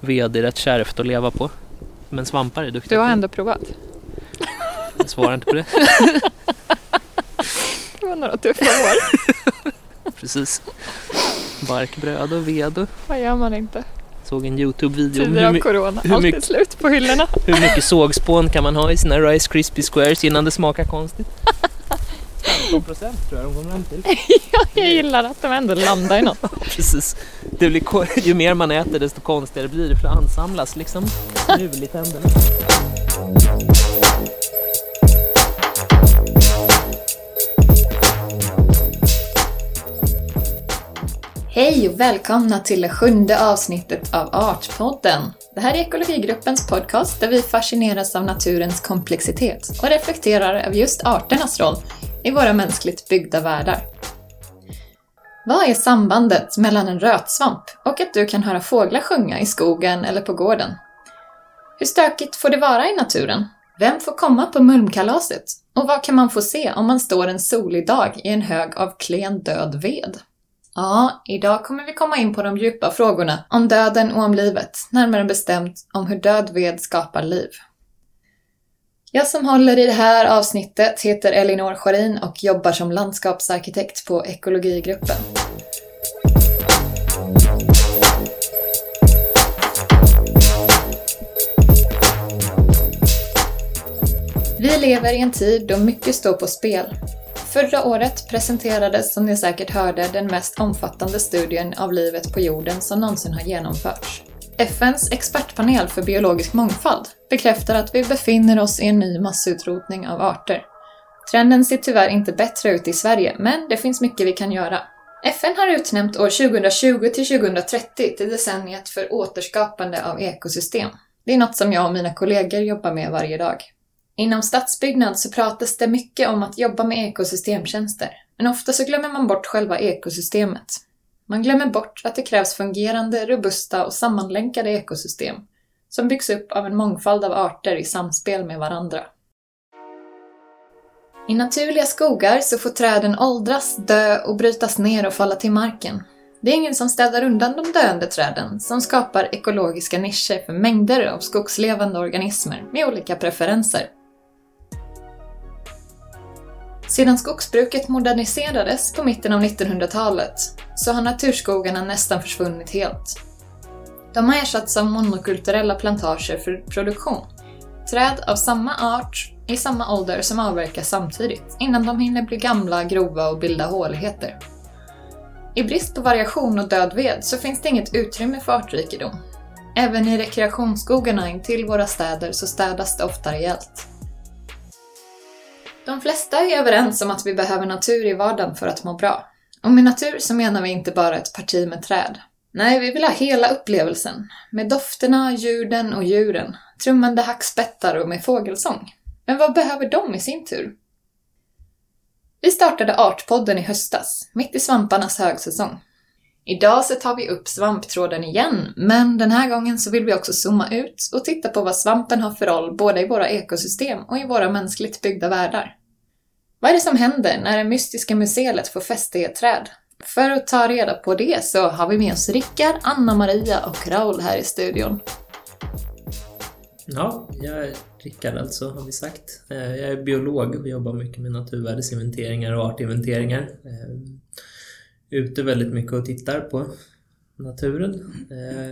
ved är rätt kärvt att leva på. Men svampar är duktiga Du har ändå provat. Jag svarar inte på det. Det var några tuffa år. Precis. Barkbröd och ved och Vad gör man inte? såg en Youtube-video om hur, my- corona. hur mycket- slut på hyllorna. hur mycket sågspån kan man ha i sina Rice Krispie Squares innan det smakar konstigt. 15 procent tror jag de kommer fram till. Jag gillar att de ändå landar i något. Precis. Det blir, ju mer man äter desto konstigare blir det för det ansamlas liksom mul i tänderna. Hej och välkomna till det sjunde avsnittet av Artpodden. Det här är ekologigruppens podcast där vi fascineras av naturens komplexitet och reflekterar över just arternas roll i våra mänskligt byggda världar. Vad är sambandet mellan en rötsvamp och att du kan höra fåglar sjunga i skogen eller på gården? Hur stökigt får det vara i naturen? Vem får komma på mulmkalaset? Och vad kan man få se om man står en solig dag i en hög av klen död ved? Ja, idag kommer vi komma in på de djupa frågorna om döden och om livet, närmare bestämt om hur död ved skapar liv. Jag som håller i det här avsnittet heter Elinor Scharin och jobbar som landskapsarkitekt på Ekologigruppen. Vi lever i en tid då mycket står på spel. Förra året presenterades, som ni säkert hörde, den mest omfattande studien av livet på jorden som någonsin har genomförts. FNs expertpanel för biologisk mångfald bekräftar att vi befinner oss i en ny massutrotning av arter. Trenden ser tyvärr inte bättre ut i Sverige, men det finns mycket vi kan göra. FN har utnämnt år 2020 till 2030 till decenniet för återskapande av ekosystem. Det är något som jag och mina kollegor jobbar med varje dag. Inom stadsbyggnad så pratas det mycket om att jobba med ekosystemtjänster, men ofta så glömmer man bort själva ekosystemet. Man glömmer bort att det krävs fungerande, robusta och sammanlänkade ekosystem som byggs upp av en mångfald av arter i samspel med varandra. I naturliga skogar så får träden åldras, dö och brytas ner och falla till marken. Det är ingen som städar undan de döende träden som skapar ekologiska nischer för mängder av skogslevande organismer med olika preferenser. Sedan skogsbruket moderniserades på mitten av 1900-talet så har naturskogarna nästan försvunnit helt. De har ersatts av monokulturella plantager för produktion. Träd av samma art i samma ålder som avverkas samtidigt innan de hinner bli gamla, grova och bilda håligheter. I brist på variation och död ved så finns det inget utrymme för artrikedom. Även i rekreationsskogarna intill våra städer så städas det ofta rejält. De flesta är överens om att vi behöver natur i vardagen för att må bra. Och med natur så menar vi inte bara ett parti med träd. Nej, vi vill ha hela upplevelsen. Med dofterna, ljuden och djuren. Trummande hackspettar och med fågelsång. Men vad behöver de i sin tur? Vi startade Artpodden i höstas, mitt i svamparnas högsäsong. Idag så tar vi upp svamptråden igen, men den här gången så vill vi också zooma ut och titta på vad svampen har för roll både i våra ekosystem och i våra mänskligt byggda världar. Vad är det som händer när det mystiska museet får fäste i ett träd? För att ta reda på det så har vi med oss Rickard, Anna-Maria och Raul här i studion. Ja, jag är Rickard alltså, har vi sagt. Eh, jag är biolog och jobbar mycket med naturvärdesinventeringar och artinventeringar. Eh, Ute väldigt mycket och tittar på naturen. Eh,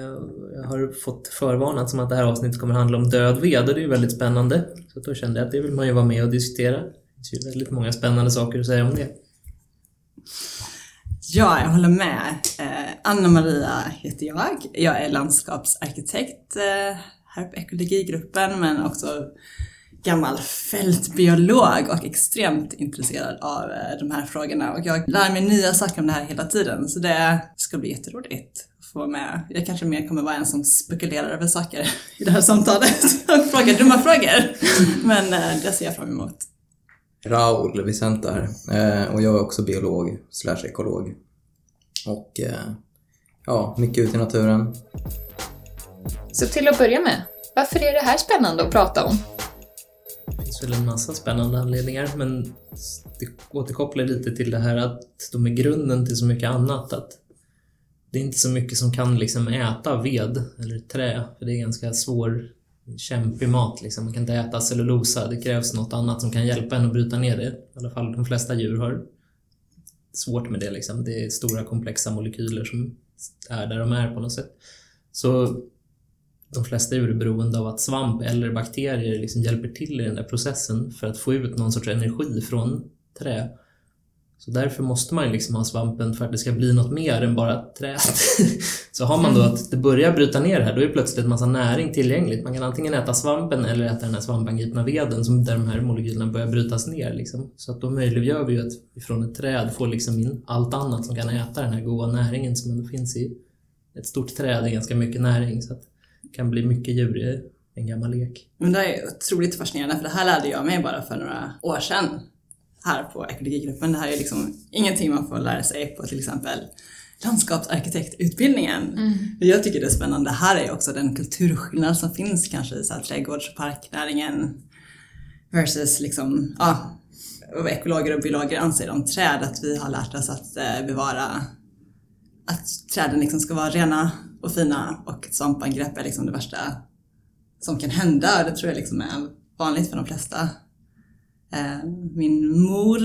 jag har fått förvarnat som att det här avsnittet kommer handla om död ved och det är ju väldigt spännande. Så då kände jag att det vill man ju vara med och diskutera. Det finns ju väldigt många spännande saker att säga om det. Ja, jag håller med. Eh, Anna-Maria heter jag. Jag är landskapsarkitekt eh, här på ekologigruppen men också gammal fältbiolog och extremt intresserad av eh, de här frågorna. Och jag lär mig nya saker om det här hela tiden så det ska bli jätteroligt att få vara med. Jag kanske mer kommer vara en som spekulerar över saker i det här samtalet och frågar dumma frågor. Men eh, det ser jag fram emot. Raul Vicenta här. Eh, och jag är också biolog slash ekolog. Och ja, mycket ute i naturen. Så till att börja med, varför är det här spännande att prata om? Det finns väl en massa spännande anledningar men det återkopplar lite till det här att de är grunden till så mycket annat. Att det är inte så mycket som kan liksom äta ved eller trä, för det är ganska svår, kämpig mat. Liksom. Man kan inte äta cellulosa, det krävs något annat som kan hjälpa en att bryta ner det. I alla fall de flesta djur har svårt med det. Liksom. Det är stora komplexa molekyler som är där de är på något sätt. Så de flesta djur är beroende av att svamp eller bakterier liksom hjälper till i den där processen för att få ut någon sorts energi från trä. Så därför måste man ju liksom ha svampen för att det ska bli något mer än bara träet. Så har man då att det börjar bryta ner här, då är det plötsligt en massa näring tillgängligt. Man kan antingen äta svampen eller äta den här svampangripna veden som där de här molekylerna börjar brytas ner. Liksom. Så att då möjliggör vi ju att vi från ett träd får liksom in allt annat som kan äta den här goda näringen som ändå finns i ett stort träd. är ganska mycket näring. Så att kan bli mycket djur i en gammal lek. Men det är otroligt fascinerande för det här lärde jag mig bara för några år sedan här på ekologigruppen. Det här är liksom ingenting man får lära sig på till exempel landskapsarkitektutbildningen. Mm. Jag tycker det är spännande. Här är också den kulturskillnad som finns kanske i så här trädgårds och parknäringen versus liksom, ja, vad ekologer och biologer anser om träd. Att vi har lärt oss att eh, bevara att träden liksom ska vara rena och fina och ett svampangrepp är liksom det värsta som kan hända. Det tror jag liksom är vanligt för de flesta. Eh, min mor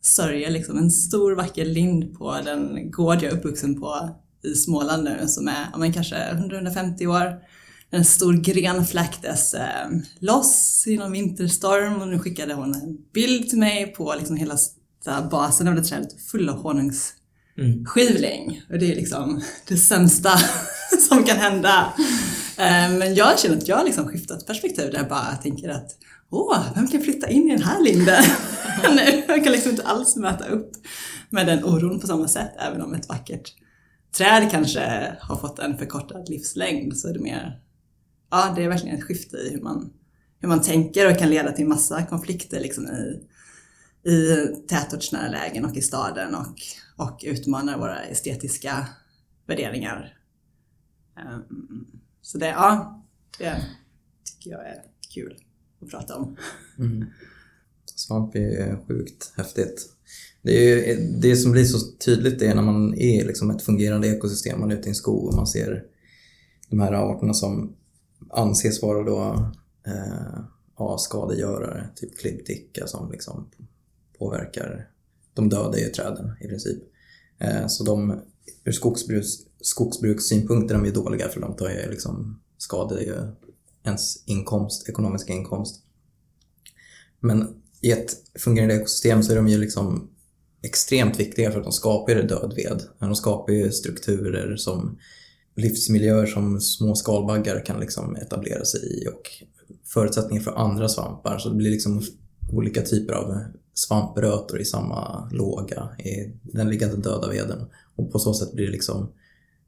sörjer liksom en stor vacker lind på den gård jag är uppvuxen på i Småland nu som är ja, men kanske 150 år. En stor gren fläktes eh, loss i någon vinterstorm och nu skickade hon en bild till mig på liksom hela basen av det trädet full av honungs Mm. Och det är liksom det sämsta som kan hända. Eh, men jag känner att jag har liksom skiftat perspektiv där jag bara tänker att åh, vem kan flytta in i den här linden? nu, jag kan liksom inte alls möta upp med den oron på samma sätt, även om ett vackert träd kanske har fått en förkortad livslängd så är det mer, ja det är verkligen ett skifte i hur man, hur man tänker och kan leda till massa konflikter liksom i, i tätortsnära lägen och i staden och, och utmanar våra estetiska värderingar. Um, så det, ja, det tycker jag är kul att prata om. Mm. Svamp är sjukt häftigt. Det, är, det som blir så tydligt är när man är liksom ett fungerande ekosystem, man är ute i en skog och man ser de här arterna som anses vara då eh, ja, skadegörare, typ klibbdicka som liksom påverkar, de dödar ju träden i princip. Eh, så de, ur skogsbruks, skogsbrukssynpunkt är de ju dåliga för de tar ju liksom, skadar ju ens inkomst, ekonomiska inkomst. Men i ett fungerande ekosystem så är de ju liksom extremt viktiga för att de skapar ju dödved. De skapar ju strukturer som livsmiljöer som små skalbaggar kan liksom etablera sig i och förutsättningar för andra svampar. Så det blir liksom olika typer av svamprötor i samma låga, i den liggande döda veden. Och på så sätt blir det liksom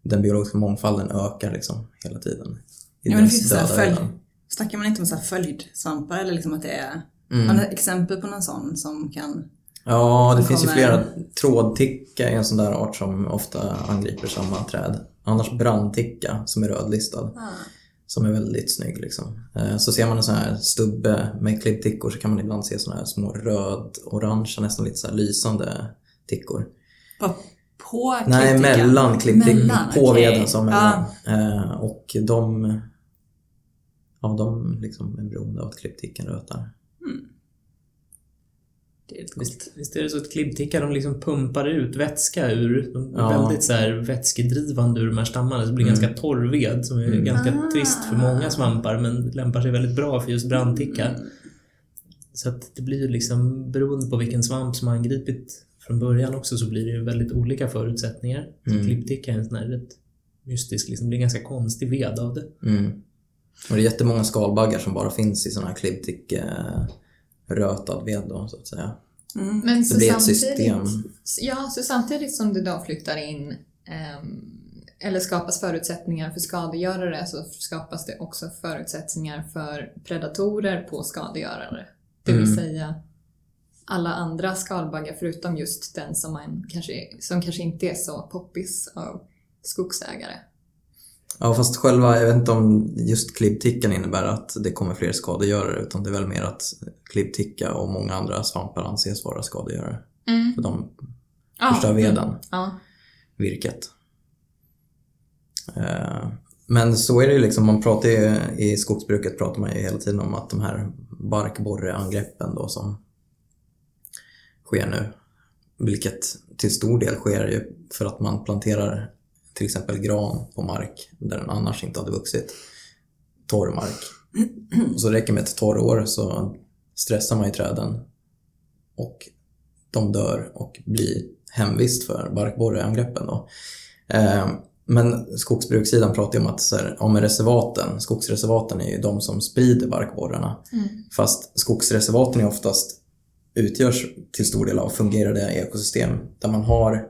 den biologiska mångfalden ökar liksom hela tiden. Ja, men det finns så följd, snackar man inte om så här följdsvampar eller liksom att det är Mm. Har du exempel på någon sån som kan... Ja, det finns ju flera. Trådticka är en sån där art som ofta angriper samma träd. Annars brandticka som är rödlistad. Ah. Som är väldigt snygg liksom. Eh, så ser man en sån här stubbe med klibbtickor så kan man ibland se såna här små röd-orangea, nästan lite så lysande tickor. På, på Nej, mellan klibbtickor. På okay. veden som mellan. Ah. Och de, ja, de liksom är beroende av att klibbtickan rötar. Mm. Det är visst, visst är det så att klibbtickar de liksom pumpar ut vätska ur, de är ja. väldigt så här vätskedrivande ur de här stammarna. Så det blir mm. ganska torr ved som är mm. ganska ah. trist för många svampar men lämpar sig väldigt bra för just brandticka. Mm. Så att det blir ju liksom, beroende på vilken svamp som har angripit från början också så blir det ju väldigt olika förutsättningar. Så mm. klibbticka är en sån här rätt mystisk, liksom, det blir en ganska konstig ved av det. Mm. Och det är jättemånga skalbaggar som bara finns i sådana här klibbtick eh, rötad ved då, så att säga. Mm. Men det blir ett system. Ja, så samtidigt som det då flyttar in eh, eller skapas förutsättningar för skadegörare så skapas det också förutsättningar för predatorer på skadegörare. Det vill mm. säga alla andra skalbaggar förutom just den som, man kanske, som kanske inte är så poppis av skogsägare. Ja, fast själva, jag vet inte om just klibbtickan innebär att det kommer fler skadegörare utan det är väl mer att klibbticka och många andra svampar anses vara skadegörare. Mm. För de förstör ja, veden, ja. virket. Eh, Men så är det ju liksom, man pratar ju, i skogsbruket pratar man ju hela tiden om att de här barkborreangreppen då som sker nu, vilket till stor del sker ju för att man planterar till exempel gran på mark där den annars inte hade vuxit, torr mark. Och så räcker med ett torrår så stressar man ju träden och de dör och blir hemvist för barkborreangreppen. Då. Eh, men skogsbrukssidan pratar ju om att så här, ja, reservaten, skogsreservaten är ju de som sprider barkborrarna. Fast skogsreservaten är oftast utgörs till stor del av fungerande ekosystem där man har,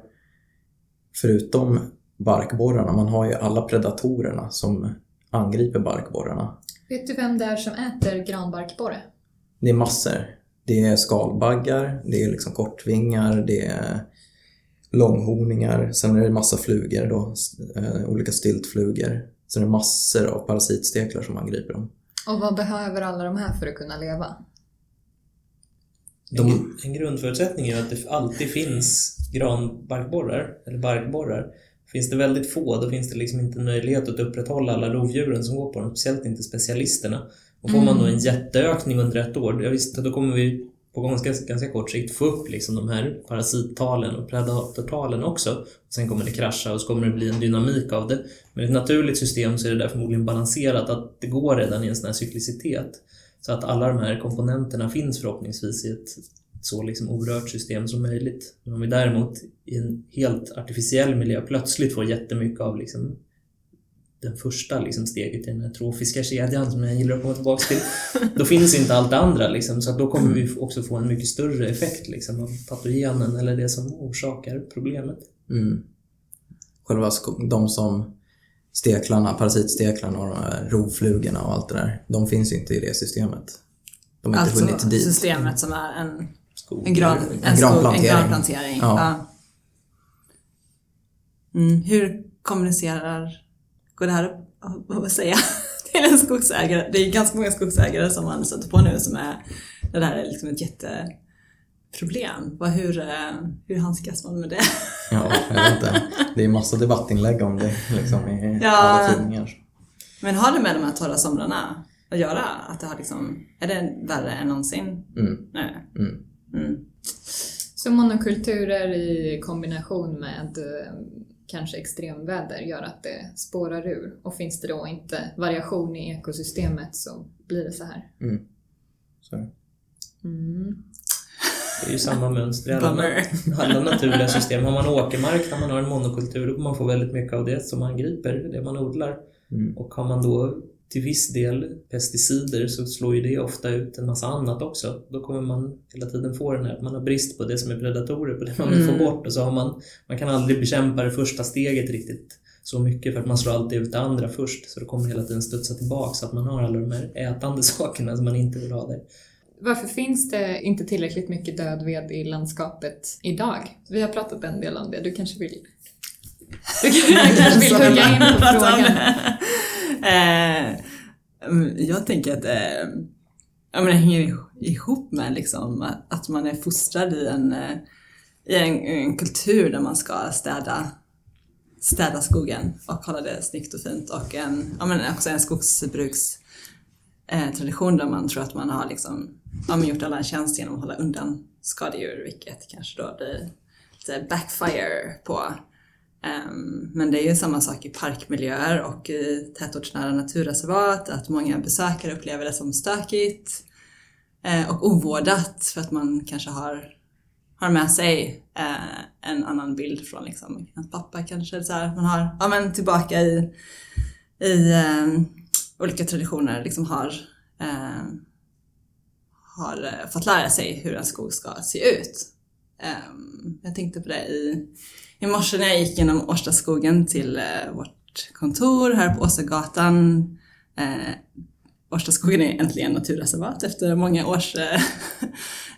förutom barkborrarna, man har ju alla predatorerna som angriper barkborrarna. Vet du vem det är som äter granbarkborre? Det är massor. Det är skalbaggar, det är liksom kortvingar, det är långhorningar, sen är det massa flugor då, eh, olika styltflugor. Sen är det massor av parasitsteklar som angriper dem. Och vad behöver alla de här för att kunna leva? De- En, grundförutsättning är att det alltid finns granbarkborrar, eller barkborrar. Finns det väldigt få, då finns det liksom inte en möjlighet att upprätthålla alla rovdjuren som går på dem, speciellt inte specialisterna. Och får man då en jätteökning under ett år, ja, visst, då kommer vi på ganska, ganska kort sikt få upp liksom de här parasittalen och predatortalen också. Sen kommer det krascha och så kommer det bli en dynamik av det. Men i ett naturligt system så är det där förmodligen balanserat att det går redan i en sån här cyklicitet. Så att alla de här komponenterna finns förhoppningsvis i ett så liksom orört system som möjligt. Men om vi däremot i en helt artificiell miljö plötsligt får jättemycket av liksom den första liksom steget i den här trofiska kedjan som jag gillar att komma tillbaka till. Då finns inte allt det andra liksom, så att då kommer vi också få en mycket större effekt liksom, av patogenen eller det som orsakar problemet. Mm. Själva de som steklarna, parasitsteklarna och de här rovflugorna och allt det där, de finns inte i det systemet. De har inte Alltså hunnit dit. systemet som är en, Skog. en, gran, En en, skog, en granplantering. granplantering. Ja. Ja. Mm, hur kommunicerar, går det här att- säga till en skogsägare? Det är ganska många skogsägare som man stöter på nu som är, det där är liksom ett jätteproblem. Hur, eh, hur handskas man med det? Ja, jag vet inte. Det är massa debattinlägg om det liksom, i Ja. alla tidningar. Men har det med de här torra somrarna att göra? Att det har liksom, är det värre än någonsin? Mm. Nej. Mm. Mm. Så monokulturer i kombination med eh, kanske extremväder gör att det spårar ur. Och finns det då inte variation i ekosystemet så blir det så här. Mm. Så. Mm. Det är ju samma mönster i alla, alla naturliga system. Har man åkermark där man har en monokultur, då man få väldigt mycket av det som angriper det man odlar. Mm. Och har man då till viss del pesticider så slår ju det ofta ut en massa annat också. Då kommer man hela tiden få den här att man har brist på det som är predatorer, på det man vill få Mm. bort. Och så har man, man kan aldrig bekämpa det första steget riktigt så mycket för att man slår alltid ut det andra först. Så då kommer det hela tiden studsa tillbaka så att man har alla de här ätande sakerna som man inte vill ha där. Varför finns det inte tillräckligt mycket död ved i landskapet idag? Vi har pratat en del om det, du kanske vill... Du kanske vill hugga in på frågan? Eh, mm, jag tänker att eh, ja, men det hänger ihop med liksom, att- man är fostrad i en, eh, i en, en kultur där man ska städa, städa skogen och hålla det snyggt och fint. Och en, ja, men också en skogsbrukstradition eh, där man tror att man har liksom, ja, men gjort alla en tjänst genom att hålla undan skadedjur, vilket kanske då blir lite backfire på. Ehm, men det är ju samma sak i parkmiljöer och i tätortsnära naturreservat, att många besökare upplever det som stökigt eh, och ovårdat för att man kanske har, har med sig eh, en annan bild från liksom, ens pappa kanske. Så här, man har, ja men tillbaka i, i ehm, olika traditioner liksom har, ehm, har eh, fått lära sig hur en skog ska se ut. Jag tänkte på det i, i morse när jag gick genom Årstaskogen till eh, vårt kontor här på Åsagatan. Eh, Årstaskogen är äntligen naturreservat efter många års eh,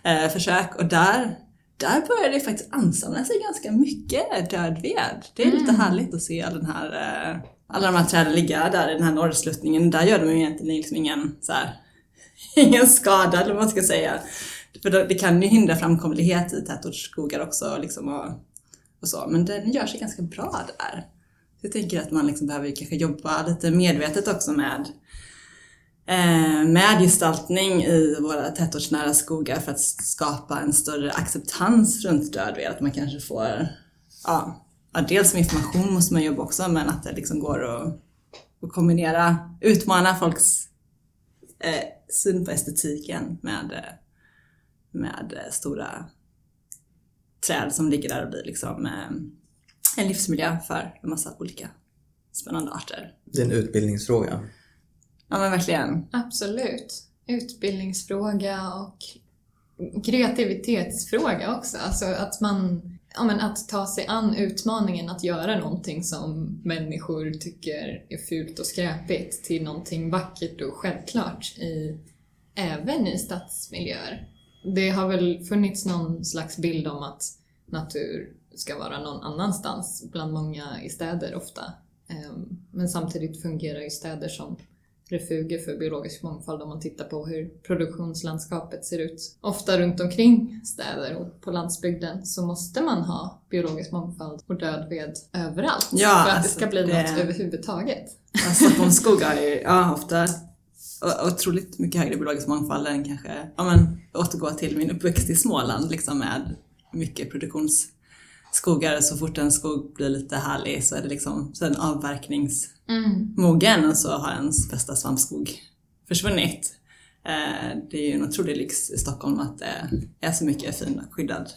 eh, försök och där, där börjar det faktiskt ansamla sig ganska mycket död ved. Det är lite härligt att se all den här, eh, alla de här träden ligga där i den här norrsluttningen. Där gör de ju egentligen liksom ingen, så här, ingen skada eller vad man ska säga. För det kan ju hindra framkomlighet i tätortsskogar också liksom och, och så. Men den gör sig ganska bra där. Jag tänker att man liksom behöver kanske jobba lite medvetet också med eh, med gestaltning i våra tätortsnära skogar för att skapa en större acceptans runt dödved. Att man kanske får, ja, ja, dels med information måste man jobba också, men att det liksom går att, att kombinera, utmana folks eh, syn på estetiken med, med stora träd som ligger där och blir liksom eh, en livsmiljö för en massa olika spännande arter. Det är en utbildningsfråga. Ja men verkligen. Absolut. Utbildningsfråga och kreativitetsfråga också. Alltså att man ja, men att ta sig an utmaningen att göra någonting som människor tycker är fult och skräpigt till någonting vackert och självklart i, även i stadsmiljöer. Det har väl funnits någon slags bild om att natur ska vara någon annanstans bland många i städer ofta. Ehm, men samtidigt fungerar ju städer som refuger för biologisk mångfald om man tittar på hur produktionslandskapet ser ut. Ofta runt omkring städer och på landsbygden så måste man ha biologisk mångfald och död ved överallt Ja, för att alltså det ska bli det- något överhuvudtaget. Ja, Stockholms skog har ju ja, ofta otroligt mycket högre biologisk mångfald än kanske, ja men återgå till min uppväxt i Småland liksom med mycket produktionsskogar. Så fort en skog blir lite härlig så är det liksom så är den avverkningsmogen och så har ens bästa svampskog försvunnit. Eh, Det är ju en otrolig lyx i Stockholm att det är så mycket fin och skyddad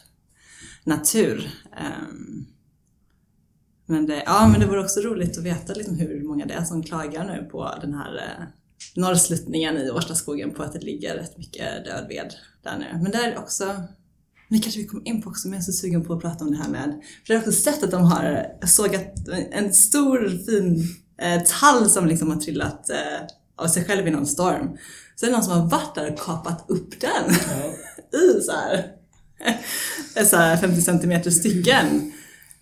natur. Ehm, Men det, ja, men det vore också roligt att veta liksom hur många det är som klagar nu på den här eh, norrsluttningen i Årstaskogen på att det ligger rätt mycket död ved där nu. Men där är också, det kanske vi kommer in på också, men jag är så sugen på att prata om det här med, för jag har också sett att de har sågat en stor fin eh, tall som liksom har trillat eh, av sig själv i någon storm. Så är det någon som har varit där och kapat upp den i så här, så här 50 centimeter stycken.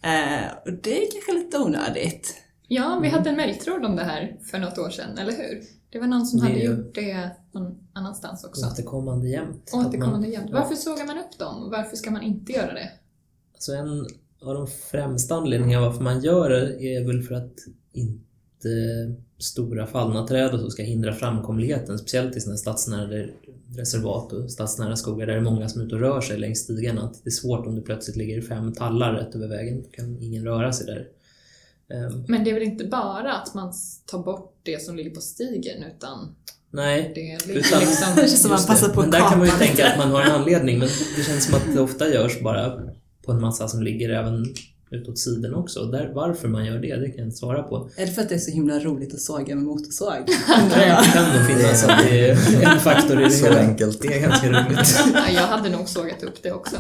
Eh, och det är kanske lite onödigt. Ja, vi hade en mejltråd om det här för något år sedan, eller hur? Det var någon som Det hade gjort det någon annanstans också. Återkommande jämt. Återkommande man- jämt. Varför sågar man upp dem? och Varför ska man inte göra det? Alltså en av de främsta anledningarna varför man gör det är väl för att inte stora fallna träd och så ska hindra framkomligheten. Speciellt i sådana stadsnära reservat och stadsnära skogar där det är många som är ute och rör sig längs stigen. Att det är svårt om det plötsligt ligger fem tallar rätt över vägen. Då kan ingen röra sig där. Ehm, Men det är väl inte bara att man tar bort det som ligger på stigen, utan nej, det är Utan- liksom... Det känns som man passar på Men där kan man ju tänka att man har en anledning, men det känns som att det ofta görs bara på en massa som ligger även utåt sidan också. Där, varför man gör det, det kan jag inte svara på. Är det för att det är så himla roligt att såga med motorsåg? Det kan nog finnas att det är en faktor i det Så hela. enkelt. Det är ganska roligt. Ja, jag hade nog sågat upp det också.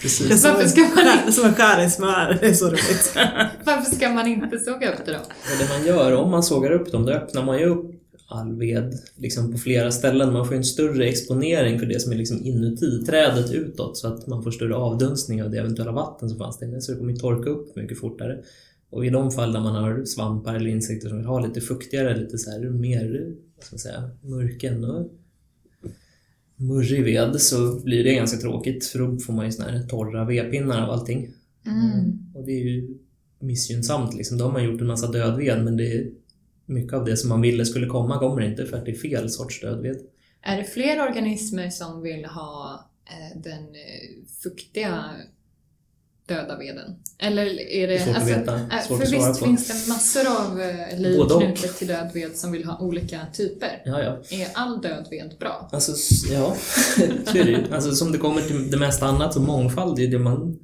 Precis. Det Varför ska man är som en skär i smör. Det är så roligt. Varför ska man inte såga upp det då? Och det man gör, om man sågar upp dem, då öppnar man ju upp all ved liksom på flera ställen. Man får en större exponering för det som är liksom inuti trädet utåt så att man får större avdunstning av det eventuella vatten som fanns där inne. Så det kommer torka upp mycket fortare. Och i de fall där man har svampar eller insekter som vill ha lite fuktigare, lite så här mer, ska man säga, mörken och murrig ved så blir det ganska tråkigt för då får man ju såna här torra vedpinnar av allting. Mm. Och det är ju missgynnsamt liksom. Då har man gjort en massa dödved men det är mycket av det som man ville skulle komma kommer inte för att det är fel sorts dödved. Är det fler organismer som vill ha eh, den eh, fuktiga döda veden? Eller är det... Det är svårt att veta. eh, Svårt för att svara visst på. finns det massor av liv Både och. knutet till död ved som vill ha olika typer. Ja, ja. Är all död ved bra? Alltså, ja, så är det ju. Alltså, som det kommer till det mesta annat så mångfald är det man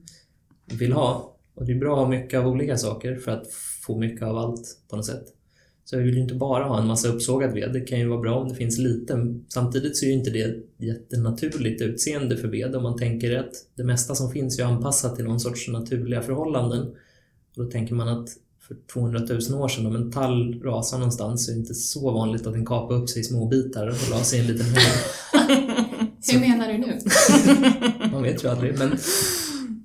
vill ha. Och det är bra att ha mycket av olika saker för att få mycket av allt på något sätt. Så jag vill ju inte bara ha en massa uppsågad ved. Det kan ju vara bra om det finns lite. Samtidigt så är ju inte det ett jättenaturligt utseende för ved om man tänker att det mesta som finns är ju anpassat till någon sorts naturliga förhållanden. Och då tänker man att för 200 000 år sedan om en tall rasar någonstans så är det inte så vanligt att den kapar upp sig i små bitar och la sig i en liten hög. Hur menar du nu? Man vet ju aldrig, men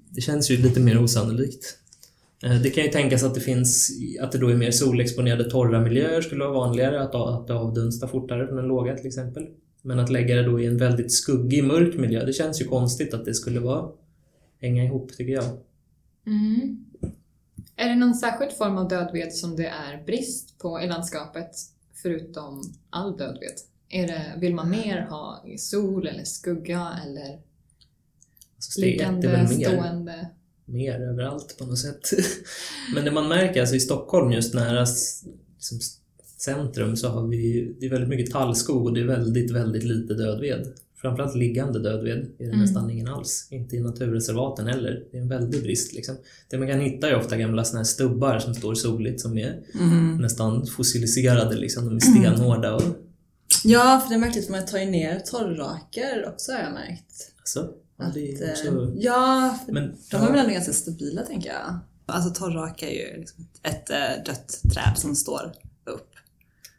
det känns ju lite mer osannolikt. Eh, Det kan ju tänkas att det finns, att det då är mer solexponerade torra miljöer skulle vara vanligare, att, att det avdunstar fortare från den låga till exempel. Men att lägga det då i en väldigt skuggig, mörk miljö, det känns ju konstigt att det skulle vara hänga ihop tycker jag. Mm. Är det någon särskild form av dödved som det är brist på i landskapet, förutom all dödved? Är det, vill man mer ha sol eller skugga eller Alltså, liggande, stående? Mer överallt på något sätt. Men det man märker alltså i Stockholm just nära liksom, centrum så har vi det är väldigt mycket tallskog och det är väldigt, väldigt lite dödved. Framförallt liggande dödved är det Mm. nästan ingen alls. Inte i naturreservaten heller. Det är en väldig brist. Liksom. Det man kan hitta är ofta gamla såna här stubbar som står soligt som är Mhm. nästan fossiliserade. Liksom. De är stenhårda. Och, Ja, för det är märkligt för man tar ju ner torrraker också har jag märkt. alltså, Att, är eh, också, ja, men, de är väl ändå ganska stabila tänker jag. Alltså torrraka är ju liksom ett eh, dött träd som står upp.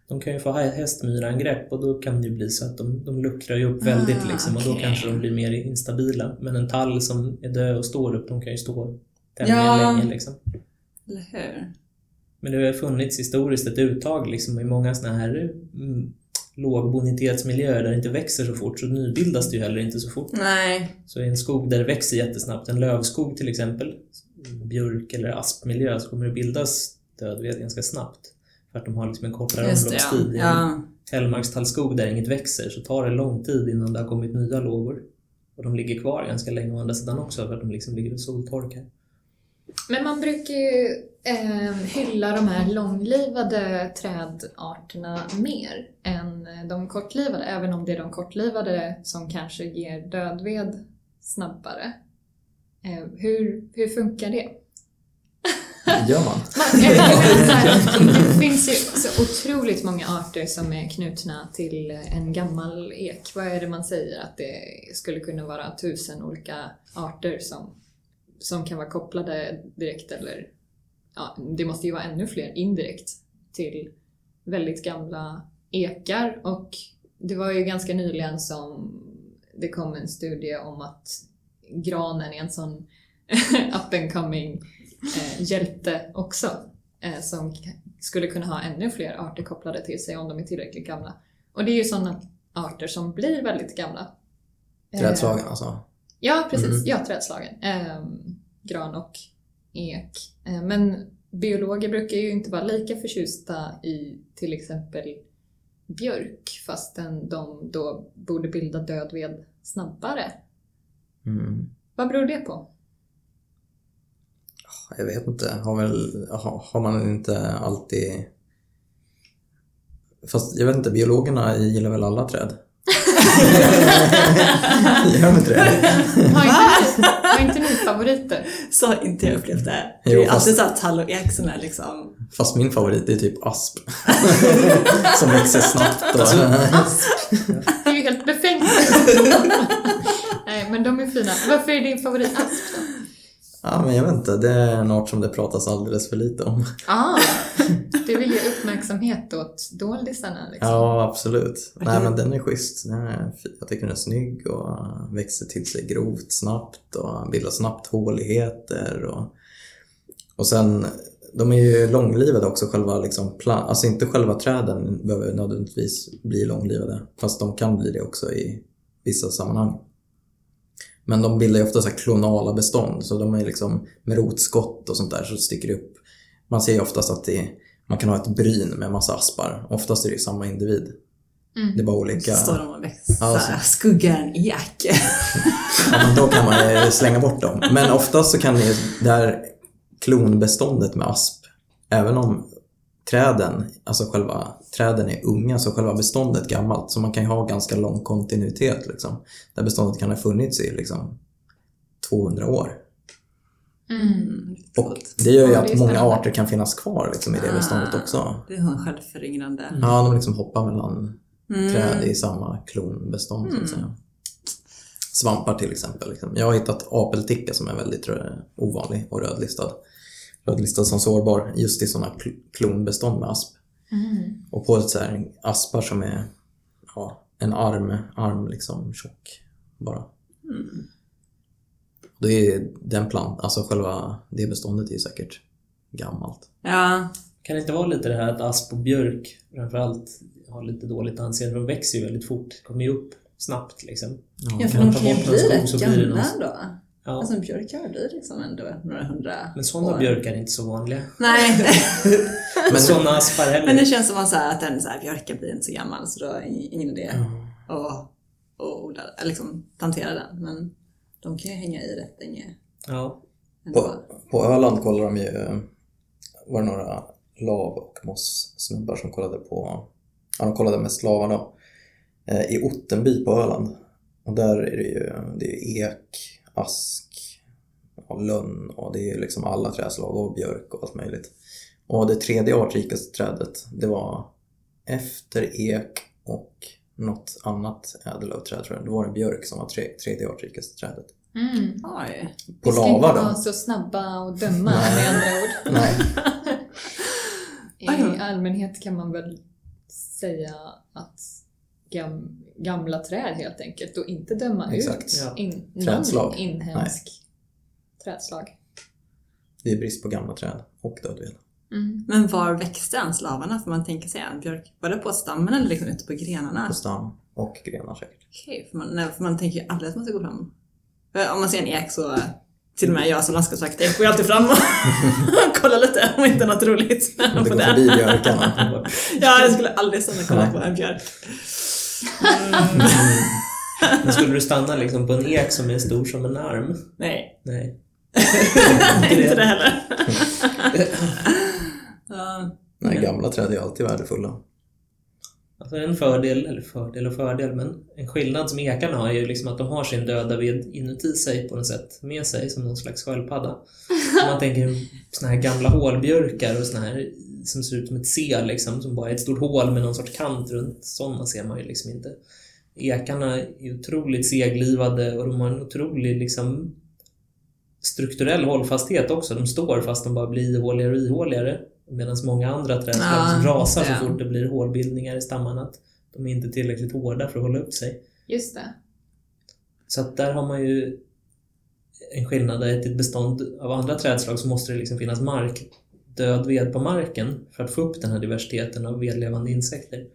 De kan ju få hä- hästmyrangrepp och då kan det ju bli så att de, de luckrar ju upp väldigt Ah, liksom och då okej. kanske de blir mer instabila. Men en tall som är död och står upp, de kan ju stå tämligen Ja. länge liksom. Eller hur? Men det har funnits historiskt ett uttag liksom i många såna här mm, lågbonitetsmiljöer där det inte växer så fort så nybildas det ju heller inte så fort. Nej. Så i en skog där det växer jättesnabbt, en lövskog till exempel, björk eller aspmiljö, så kommer det bildas dödved ganska snabbt. För att de har liksom en kortare Just ja. omloppstid. En ja. hällmarkstallskog där inget växer så tar det lång tid innan det har kommit nya lågor. Och de ligger kvar ganska länge å andra sidan också för att de liksom ligger och soltorkar. Men man brukar ju eh, hylla de här långlivade trädarterna mer än de kortlivade, även om det är de kortlivade som kanske ger dödved snabbare. Eh, hur, hur funkar det? Gör man? Här, det finns ju så otroligt många arter som är knutna till en gammal ek. Vad är det man säger? Att det skulle kunna vara tusen olika arter som, som kan vara kopplade direkt eller ja, det måste ju vara ännu fler indirekt till väldigt gamla ekar och det var ju ganska nyligen som det kom en studie om att granen är en sån up and coming eh, hjälte också. Eh, som skulle kunna ha ännu fler arter kopplade till sig om de är tillräckligt gamla. Och det är ju sådana arter som blir väldigt gamla. Eh, Trädslagen alltså? Ja, precis. Mm. Ja, trädslagen. Ehm, gran och ek. Eh, men biologer brukar ju inte vara lika förtjusta i till exempel björk fastän de då borde bilda dödved snabbare. Mm. Vad beror det på? Jag vet inte. Har, väl, har man inte alltid... Fast jag vet inte, biologerna gillar väl alla träd? Gör de inte det? Har inte, ni, har inte ni favoriter? Så har inte jag upplevt det. Jo, det är fast- alltid så tall och ek som är liksom... Fast min favorit är typ asp. Som växer snabbt. Och... Asp! Det är ju helt befängt. Nej, men de är fina. Varför är din favorit asp då? Ja, men jag vet inte. Det är en art som det pratas alldeles för lite om. Ah, du vill ge uppmärksamhet åt doldisarna liksom. Ja, absolut. Vad Nej, men den är schysst. Den är, jag tycker den är snygg och växer till sig grovt snabbt och bildar snabbt håligheter. Och, och sen, de är ju långlivade också, själva liksom, alltså inte själva träden behöver nödvändigtvis bli långlivade. Fast de kan bli det också i vissa sammanhang. Men de bildar ju ofta så här klonala bestånd, så de är liksom med rotskott och sånt där så sticker det upp. Man ser ju oftast att det, man kan ha ett bryn med massa aspar. Oftast är det ju samma individ. Mm. Det är bara olika... Så står de och växer. Ja, så här, skuggar en ek. Ja, då kan man slänga bort dem. Men oftast så kan det, här klonbeståndet med asp, även om träden, alltså själva träden är unga, så själva beståndet gammalt. Så man kan ju ha ganska lång kontinuitet liksom. Där beståndet kan ha funnits i liksom 200 år. Mm. Och det gör ju Ja, att många arter kan finnas kvar liksom, i det beståndet Ah, också. Det är en självföryngrande. Ja, de liksom hoppar mellan Mm. träd i samma klonbestånd så att Mm. säga. Svampar till exempel. Liksom. Jag har hittat apelticka som är väldigt eh, ovanlig och rödlistad. Rödlistad som sårbar just i sådana kl- klonbestånd med asp. Mm. Och på ett så här aspar som är ja, en arm, arm liksom tjock bara. Mm. Det är den plant, alltså själva det beståndet är ju säkert gammalt. Ja, Kan det inte vara lite det här att asp och björk framförallt har lite dåligt anseende? De växer ju väldigt fort, kommer ju upp snabbt liksom. ja för man de kan ju bli rätt gamla då. Ja. Alltså en björk kan väl bli liksom ändå några hundra Men sådana år. björkar är inte så vanliga. Nej, Men sådana aspar heller. men det känns som att, så här, att den så här, björken blir inte så gammal så då är det ingen idé att och odla, eller liksom plantera den. Men de kan ju hänga i rätt länge Ja. ändå. På, på Öland kollar de ju, var det några lav och moss-snubbar som kollade på, ja de kollade mest lavar då, eh, i Ottenby på Öland. Och där är det ju, det är ek, ask, ja, lönn och det är liksom alla träslag och björk och allt möjligt. Och det tredje artrikaste trädet, det var efter ek och något annat ädellövträd tror jag. Det var det björk som var tre, tredje artrikaste trädet. Mm. Oj. På Vi ska inte lava vara då? så snabba och döma med andra ord. Nej. I allmänhet kan man väl säga att gam, gamla träd helt enkelt och inte döma Exakt. ut Ja. in, någon inhemsk trädslag. Det är brist på gamla träd och dödved. Mm. Men var växte ens lavarna? Får man tänka sig en björk? Var det på stammen eller liksom ute på grenarna? På stam och grenar säkert. Okej, för man, nej, för man tänker ju aldrig att man ska gå fram. För Om man ser en ek så, till och med jag som landskapsarkitekt går ju alltid fram och kollar lite om inte något roligt Om det går förbi björkarna. Ja, jag skulle aldrig stanna och kolla Nej. på en björk. Men skulle du stanna liksom på en ek som är stor som en arm? Nej, Nej. inte det heller. Ja. Nej, gamla träd är alltid värdefulla. Alltså en fördel, eller fördel och fördel, men en skillnad som ekarna har är ju liksom att de har sin döda ved inuti sig på något sätt, med sig som någon slags sköldpadda. Om man tänker såna här gamla hålbjörkar och såna här som ser ut som ett C liksom, som bara är ett stort hål med någon sorts kant runt. Sådana ser man ju liksom inte. Ekarna är otroligt seglivade och de har en otrolig liksom strukturell hållfasthet också. De står fast de bara blir ihåligare och ihåligare. Medan många andra trädslag Ja, rasar så fort det blir hålbildningar i stammarna. Att de är inte tillräckligt hårda för att hålla upp sig. Just det. Så att där har man ju en skillnad. I ett bestånd av andra trädslag så måste det liksom finnas mark, död ved på marken för att få upp den här diversiteten av vedlevande insekter.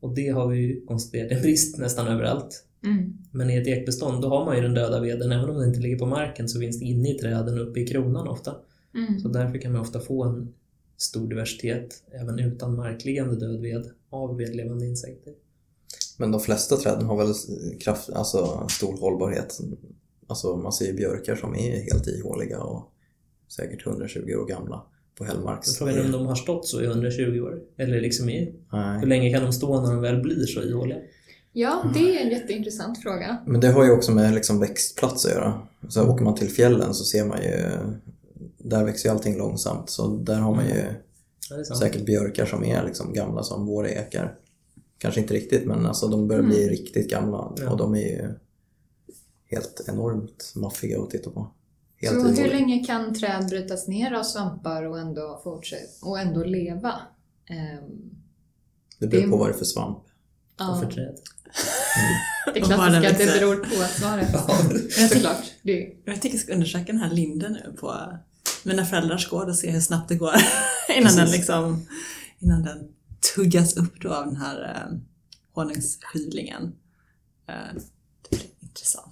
Och det har vi ju konstaterat en brist nästan överallt. Mm. Men i ett ekbestånd då har man ju den döda veden, även om den inte ligger på marken så finns det inne i träden och uppe i kronan ofta. Mm. Så därför kan man ofta få en stor diversitet även utan markliggande död ved av vedlevande insekter. Men de flesta träden har väl kraft, alltså stor hållbarhet. Alltså man ser ju björkar som är helt ihåliga och säkert 120 år gamla på hällmarks. Frågan är om de har stått så i 120 år? Eller liksom i, hur länge kan de stå när de väl blir så ihåliga? Ja, det är en jätteintressant fråga. Men det har ju också med liksom växtplats att göra. Så åker man till fjällen så ser man ju, där växer ju allting långsamt. Så där har man ju Ja, är sant. säkert björkar som är liksom gamla som våra ekar. Kanske inte riktigt men alltså de börjar bli riktigt gamla Ja. och de är ju helt enormt maffiga att titta på. Så hur ihåliga. länge kan träd brytas ner av svampar och ändå, fortsätta, och ändå leva? Ehm, Det beror det- på vad det är för svamp. ja, För träd. det Och var klassiska att det beror på svaret. Ja. Såklart. Det, Jag tycker jag ska undersöka den här linden nu på mina föräldrars gård och se hur snabbt det går innan den liksom innan den tuggas upp då av den här eh, honungsskivlingen. Eh, det blir intressant.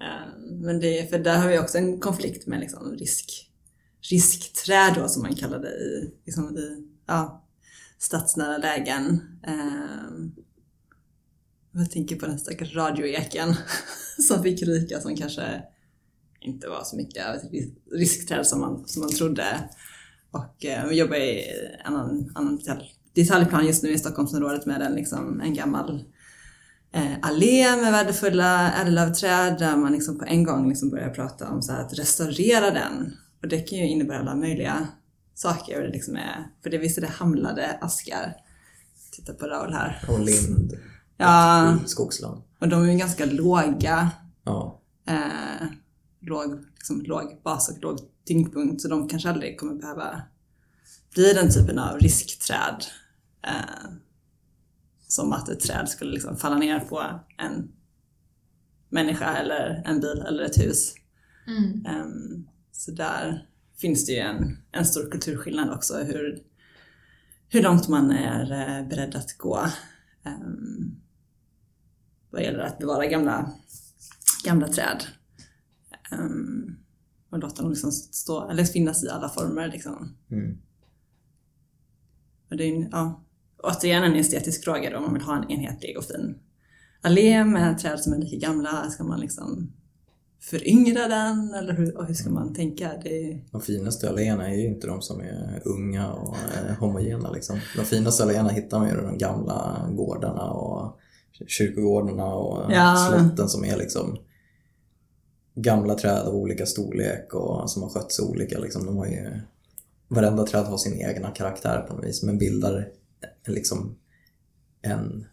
Eh, men det, är- för där har vi också en konflikt med liksom risk, riskträd då som man kallar det i, liksom i ja, stadsnära lägen. Eh, jag tänker på den stackars radioeken som fick ryka som kanske inte var så mycket av ett riskträd som man, som man trodde. Och eh, vi jobbar i en annan, annan detaljplan just nu i Stockholmsområdet med en, liksom, en gammal eh, allé med värdefulla ädellövträd där man liksom på en gång liksom börjar prata om så att restaurera den. Och det kan ju innebära alla möjliga saker. Och det liksom är, för det visst är det hamlade askar. Titta på Raoul här. Och lind, Ja, skogsland. och de är ju ganska låga. Ja. Eh, låg, liksom, låg bas och låg tyngdpunkt. Så de kanske aldrig kommer behöva bli den typen av riskträd. Eh, som att ett träd skulle liksom falla ner på en människa eller en bil eller ett hus. Mm. Ehm, så där finns det ju en, en stor kulturskillnad också hur, hur långt man är eh, beredd att gå um, vad gäller att bevara gamla, gamla träd. Um, och låta dem liksom stå, eller finnas i alla former liksom. Mm. Och det är ja, återigen en estetisk fråga då, om man vill ha en enhetlig och fin allé med träd som är lika gamla. Ska man liksom föryngra den eller hur, hur ska man tänka? Det... De finaste alléerna är ju inte de som är unga och är homogena. Liksom. De finaste alléerna hittar man ju i de gamla gårdarna och kyrkogårdarna och Ja. slotten som är liksom gamla träd av olika storlek och som har skötts olika. Liksom. De har ju, varenda träd har sin egna karaktär på något vis men bildar liksom en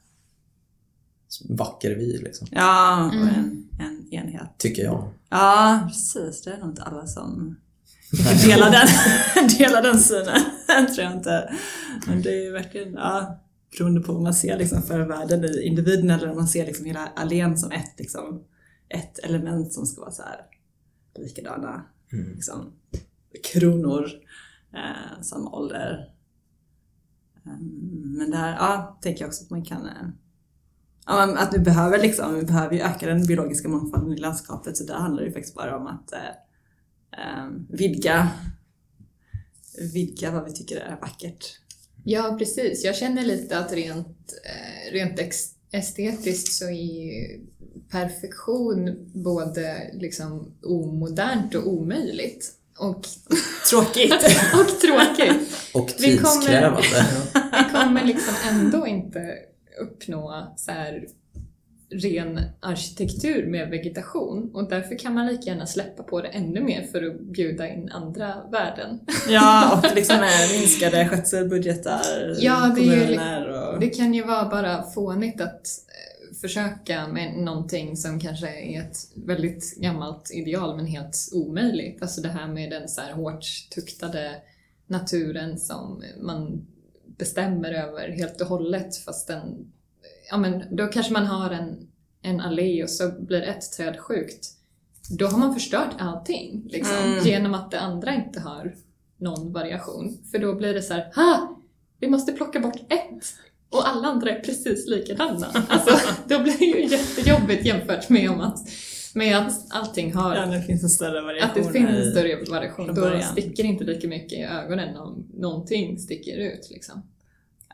vacker vy, liksom, Ja, och Mm. en, en enhet. tycker jag. Ja, precis. Det är nog inte alla som delar den, delar den synen. tror jag inte. Men det är ju verkligen, ja, beroende på vad man ser liksom för världen i individen eller om man ser liksom hela allén som ett, liksom, ett element som ska vara så här likadana Mm. liksom, kronor, eh, samma ålder. Ehm, men där, ja, tänker jag också att man kan eh, Ja, att vi behöver liksom, vi behöver ju öka den biologiska mångfalden i landskapet så där handlar det ju faktiskt bara om att eh, ehm, vidga, vidga vad vi tycker är vackert. Ja, precis. Jag känner lite att rent, eh, rent estetiskt så är ju perfektion både liksom omodernt och omöjligt. Och, Tråkigt! och tråkigt. Och Vi kommer- tidskrävande. Vi kommer liksom ändå inte uppnå så här ren arkitektur med vegetation och därför kan man lika gärna släppa på det ännu mer för att bjuda in andra värden. ja, och liksom minskade skötselbudgetar, Ja, det kommuner och... Det kan ju vara bara fånigt att eh, försöka med någonting som kanske är ett väldigt gammalt ideal men helt omöjligt. Alltså det här med den så här hårt tuktade naturen som man bestämmer över helt och hållet fast den, ja men då kanske man har en, en allé och så blir ett träd sjukt. Då har man förstört allting liksom, Mm. genom att det andra inte har någon variation. För då blir det så här, ha! Vi måste plocka bort ett och alla andra är precis likadana. Alltså, då blir det ju jättejobbigt jämfört med, om att, med att allting har Ja, det finns en större variation. att det finns en större variation. Då sticker inte lika mycket i ögonen om någonting sticker ut. Liksom.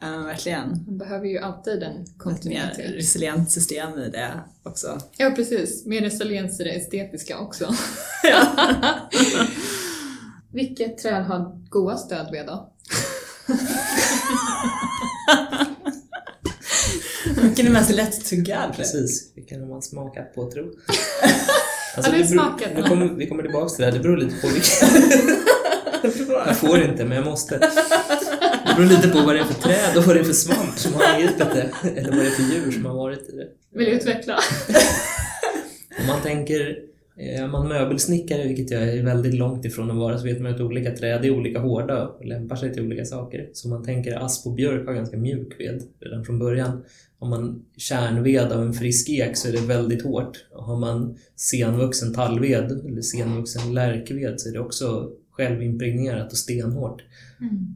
Ja, verkligen. Man behöver ju alltid en Ett mer kontinuitet. resilient system i det också. Ja, precis. Mer resiliens i det estetiska också. Vilket träd har goda stödved då? Vilken är mest lättuggad? Precis, vilken har man smakat på tro? Har du smakat den? kommer, vi kommer tillbaka till det här, det beror lite på vilken... Jag får inte, men jag måste. Det beror lite på vad det är för träd och vad det är för svamp som har angripit det. Eller vad det är för djur som har varit i det. Vill du utveckla? Om man tänker, är man möbelsnickare, vilket jag är väldigt långt ifrån att vara, så vet man att olika träd är olika hårda och lämpar sig till olika saker. Så man tänker asp och björk har ganska mjuk ved redan från början. Om man kärnved av en frisk ek så är det väldigt hårt. Och har man senvuxen tallved eller senvuxen lärkved så är det också självimpregnerat och stenhårt.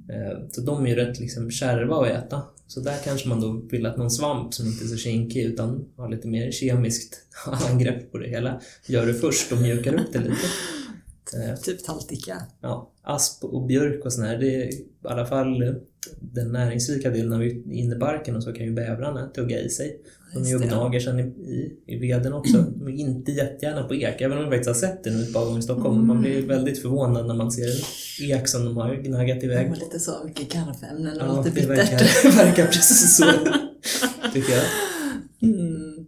Eh, Så de är ju rätt liksom kärva att äta. Så där kanske man då vill att någon svamp som inte är så kinkig utan har lite mer kemiskt angrepp på det hela gör det först och mjukar upp det lite. Eh, Typ tallticka. Ja, asp och björk och sådär, det är i alla fall den näringsrika delen av innebarken och så kan ju bävrarna tugga i sig. De är ju och Just det. gnager sen i, i, i veden också. De är inte jättegärna på ek, även om vi faktiskt har sett det nu ett par gånger i Stockholm. Man blir väldigt förvånad när man ser en ek som de har gnaggat De iväg har lite så mycket karfämnen och Ja, lite det bittert. verkar, verkar precis så, tycker jag. Mm.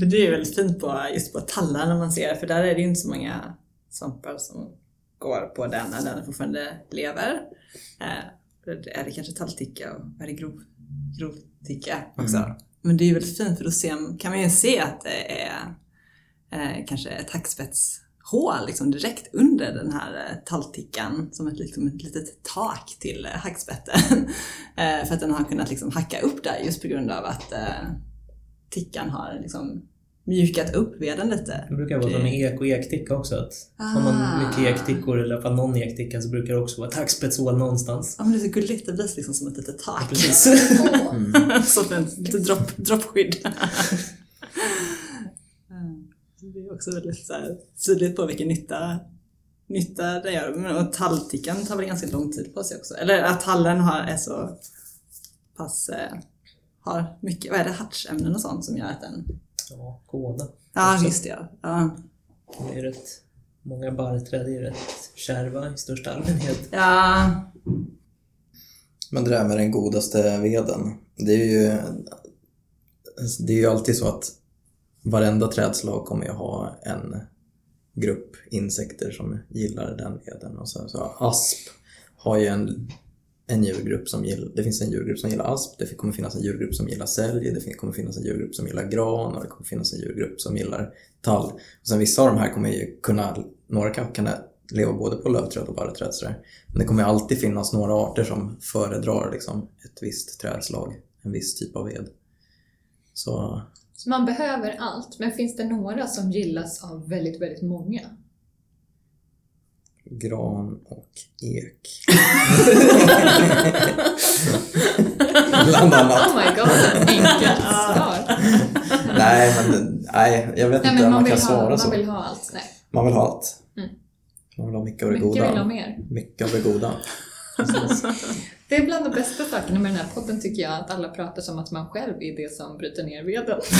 För det är väldigt fint på, just på tallar när man ser för där är det ju inte så många svampar som går på den när den fortfarande lever. Eh, det är det kanske tallticka och är det grov, grovticka också. Mm. Men det är ju väldigt fint för då ser, kan man ju se att det är eh, kanske ett hackspetshål liksom direkt under den här eh, talltickan som ett, liksom ett litet tak till eh, hackspetten. eh, för att den har kunnat liksom hacka upp där just på grund av att eh, tickan har liksom mjukat upp veden lite. Det brukar vara som med ek och ekticka också. Att Har man Ah. mycket ektickor eller i alla fall någon ekticka så brukar det också vara ett hackspetshål någonstans. Ja men det är så gulligt, det blir liksom som ett litet tak. Precis. som ett dropp, droppskydd. Mm. Det är också väldigt så här, tydligt på vilken nytta, nytta det gör. Men och talltickan tar väl ganska lång tid på sig också. Eller att tallen har, är så pass, eh, har mycket, vad är det, hartsämnen och sånt som gör att den... Ja, kåda. Ja, Också. just det ja. ja. Det är rätt, många barrträd är rätt kärva i största allmänhet. Ja, Men det där med den godaste veden, det är ju, det är ju alltid så att varenda trädslag kommer ju ha en grupp insekter som gillar den veden. Och så, så asp har ju en, en djurgrupp som gillar, det finns en djurgrupp som gillar asp, det kommer finnas en djurgrupp som gillar sälj, det kommer finnas en djurgrupp som gillar gran och det kommer finnas en djurgrupp som gillar tall. Och sen vissa av de här kommer ju kunna, några kan leva både på lövträd och barrträd sådär. Men det kommer alltid finnas några arter som föredrar liksom ett visst trädslag, en viss typ av ved. Så Så man behöver allt, men finns det några som gillas av väldigt, väldigt många? Gran och ek. Bland annat. Oh my god, enkelt svar. Nej, men nej, jag vet Nej, inte men om man man vill, kan ha, svara man så. vill ha allt. Nej. Man vill ha allt. Mm. Man vill ha mycket av det Mycket goda. vill ha mer. Mycket av det goda. Det är bland de bästa sakerna med den här podden tycker jag, att alla pratar som att man själv är det som bryter ner veden.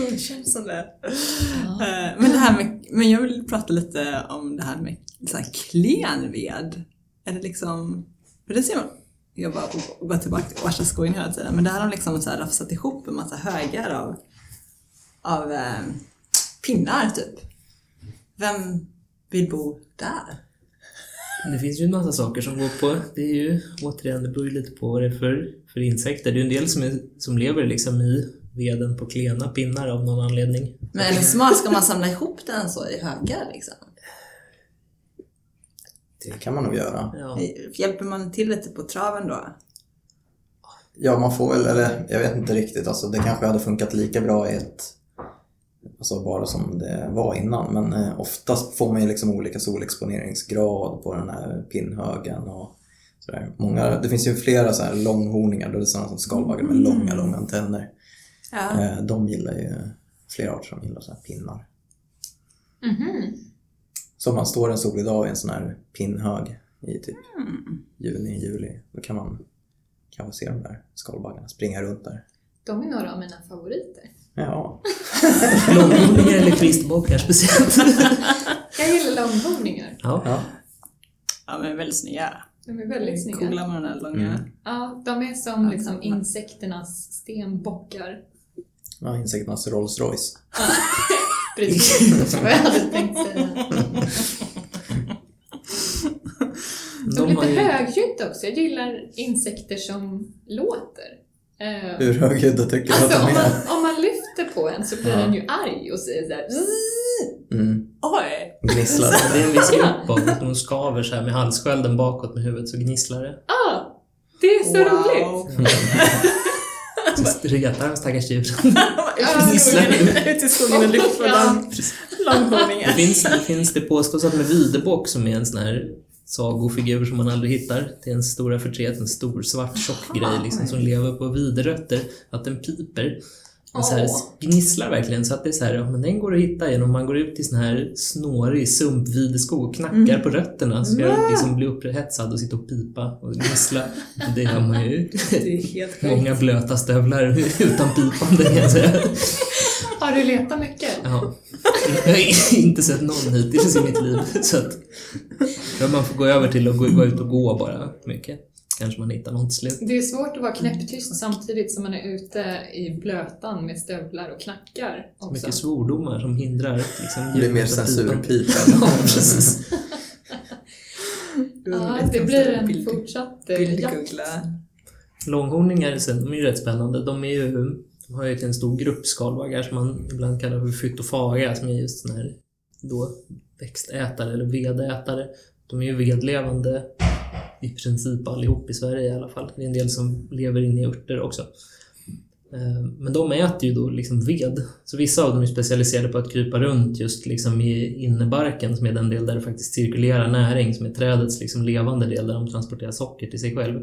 det känns som det. Eh, Men, det här med, men jag vill prata lite om det här med så här klen ved. Är det liksom, för det ser man, jag bara går tillbaka till värsta skogen hela tiden, men det här har liksom så här rafsat ihop en massa högar av, av eh, pinnar typ. Vem vill bo där? Det finns ju en massa saker som går på. Det är ju återigen, det beror ju lite på vad det är för, för insekter. Det är ju en del som, är, som lever liksom i veden på klena pinnar av någon anledning. Men är det smart, ska man samla ihop den så i högar liksom? Det kan man nog göra. Ja. Hjälper man till lite på traven då? Ja, man får väl, eller jag vet inte riktigt. Alltså, det kanske hade funkat lika bra i ett, alltså bara som det var innan. Men eh, oftast får man ju liksom olika solexponeringsgrad på den här pinnhögen och sådär. Många, det finns ju flera så här långhorningar, då är det sådana som skalbaggar med långa, långa antenner. Ja. Eh, de gillar ju, flera arter som gillar så här pinnar. Mhm. Så om man står en solig dag i en sån här pinnhög i typ juni, juli, då kan man kanske se de där skalbaggarna springa runt där. De är några av mina favoriter. Ja, Långhorningar eller kvistbockar speciellt. Jag gillar långhorningar. Ja. ja. Ja men väldigt snygga. De är väldigt snygga. Coola med den där långa. Mm. Ja, de är som liksom insekternas stenbockar. Ja insekternas Rolls Royce. Precis vad jag hade tänkt säga. De är De har lite ju, högljudda också. Jag gillar insekter som låter. Eh, Hur högljudda tycker du att Alltså de om man, är? om man lyfter på en så blir Ja. den ju arg och säger såhär. Mm, Oj! gnisslar. det är en viss grupp av de skaver så här med halsskölden bakåt med huvudet så gnisslar det. Ah, det är så roligt! Så retar de stackars djuren. Ut i skogen, och lyft på Det finns, det finns det påstås att med Videbock som är en sån här sagofigur som man aldrig hittar. Det är en stora förtret, en stor svart tjock grej liksom, som lever på viderötter. Att den piper. Den så här gnisslar verkligen så att det är så här, ja, men den går att hitta genom man går ut i sån här snårig sumpvideskog och knackar på rötterna så ska jag liksom bli upphetsad och sitta och pipa och gnissla. Det gör man ju. Det är helt. Många blöta stövlar utan pipande kan jag säga. Har du letat mycket? Ja. Jag har inte sett någon hittills i mitt liv. Så att, man får gå över till att gå ut och gå bara mycket. Kanske man hittar någon till slut. Det är svårt att vara knäpptyst samtidigt som man är ute i blötan med stövlar och knackar också. Mycket svordomar som hindrar liksom, Det blir mer censurpipa. Ja, precis. Ja, det blir en fortsatt eh, jakt. Långhorningar sen, de är ju rätt spännande. De, är ju, de har ju en stor grupp skalbaggar som man ibland kallar för fytofaga som är just sån här då, växtätare eller vedätare. De är ju vedlevande i princip allihop i Sverige i alla fall. Det är en del som lever inne i örter också. Eh, men de äter ju då liksom ved. Så vissa av dem är specialiserade på att krypa runt just liksom i innebarken som är den del där det faktiskt cirkulerar näring, som är trädets liksom levande del där de transporterar socker till sig själv.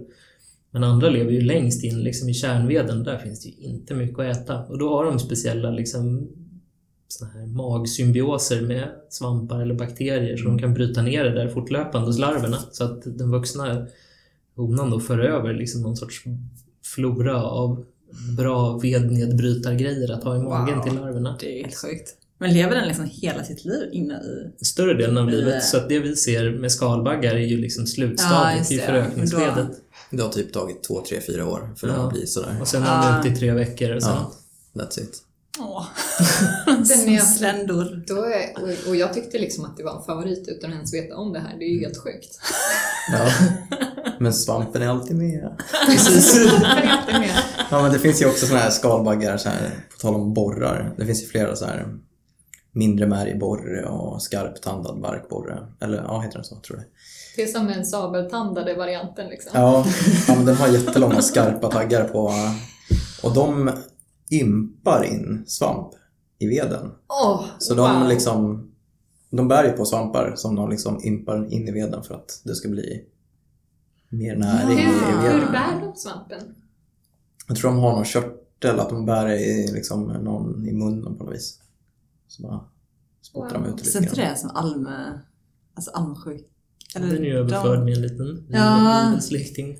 Men andra lever ju längst in liksom i kärnveden, där finns det ju inte mycket att äta. Och då har de speciella liksom, såna här magsymbioser med svampar eller bakterier så de kan bryta ner det där fortlöpande hos larverna. Så att den vuxna honan då för över liksom någon sorts flora av bra vednedbrytargrejer att ha i magen Wow. till larverna. Det är helt sjukt. Men lever den liksom hela sitt liv inne i... Större delen av livet. Så att det vi ser med skalbaggar är ju liksom Ja, slutstadiet just i det. förökningsskedet. Det har typ tagit två, tre, fyra år för den Ja. att bli sådär. Och sen är Ah. de ute i tre veckor och sen Ja, that's it. Åh. Den är- Sländor. Då är, och, och jag tyckte liksom att det var en favorit utan att ens veta om det här. Det är ju helt sjukt. Ja. Men svampen är alltid med. Precis. Jag är alltid med. Ja, men det finns ju också såna här skalbaggar, så här, på tal om borrar. Det finns ju flera så här mindre märgborre och skarptandad barkborre. Eller ja, heter den så? Tror jag. Det är som en sabeltandade varianten liksom. Ja, ja men den har jättelånga skarpa taggar på. Och de impar in svamp i veden. Åh, Så de wow. liksom de bär ju på svampar som de liksom impar in i veden för att det ska bli mer näring Hur, i hur veden. bär de svampen? Jag tror de har någon körtel, att de bär i, liksom, någon i munnen på något vis. Så bara spottar de Wow. ut lite Så inte det som alme... Alltså almsjuk... Den är ju överförd de- med en liten Ja. bibelsläkting.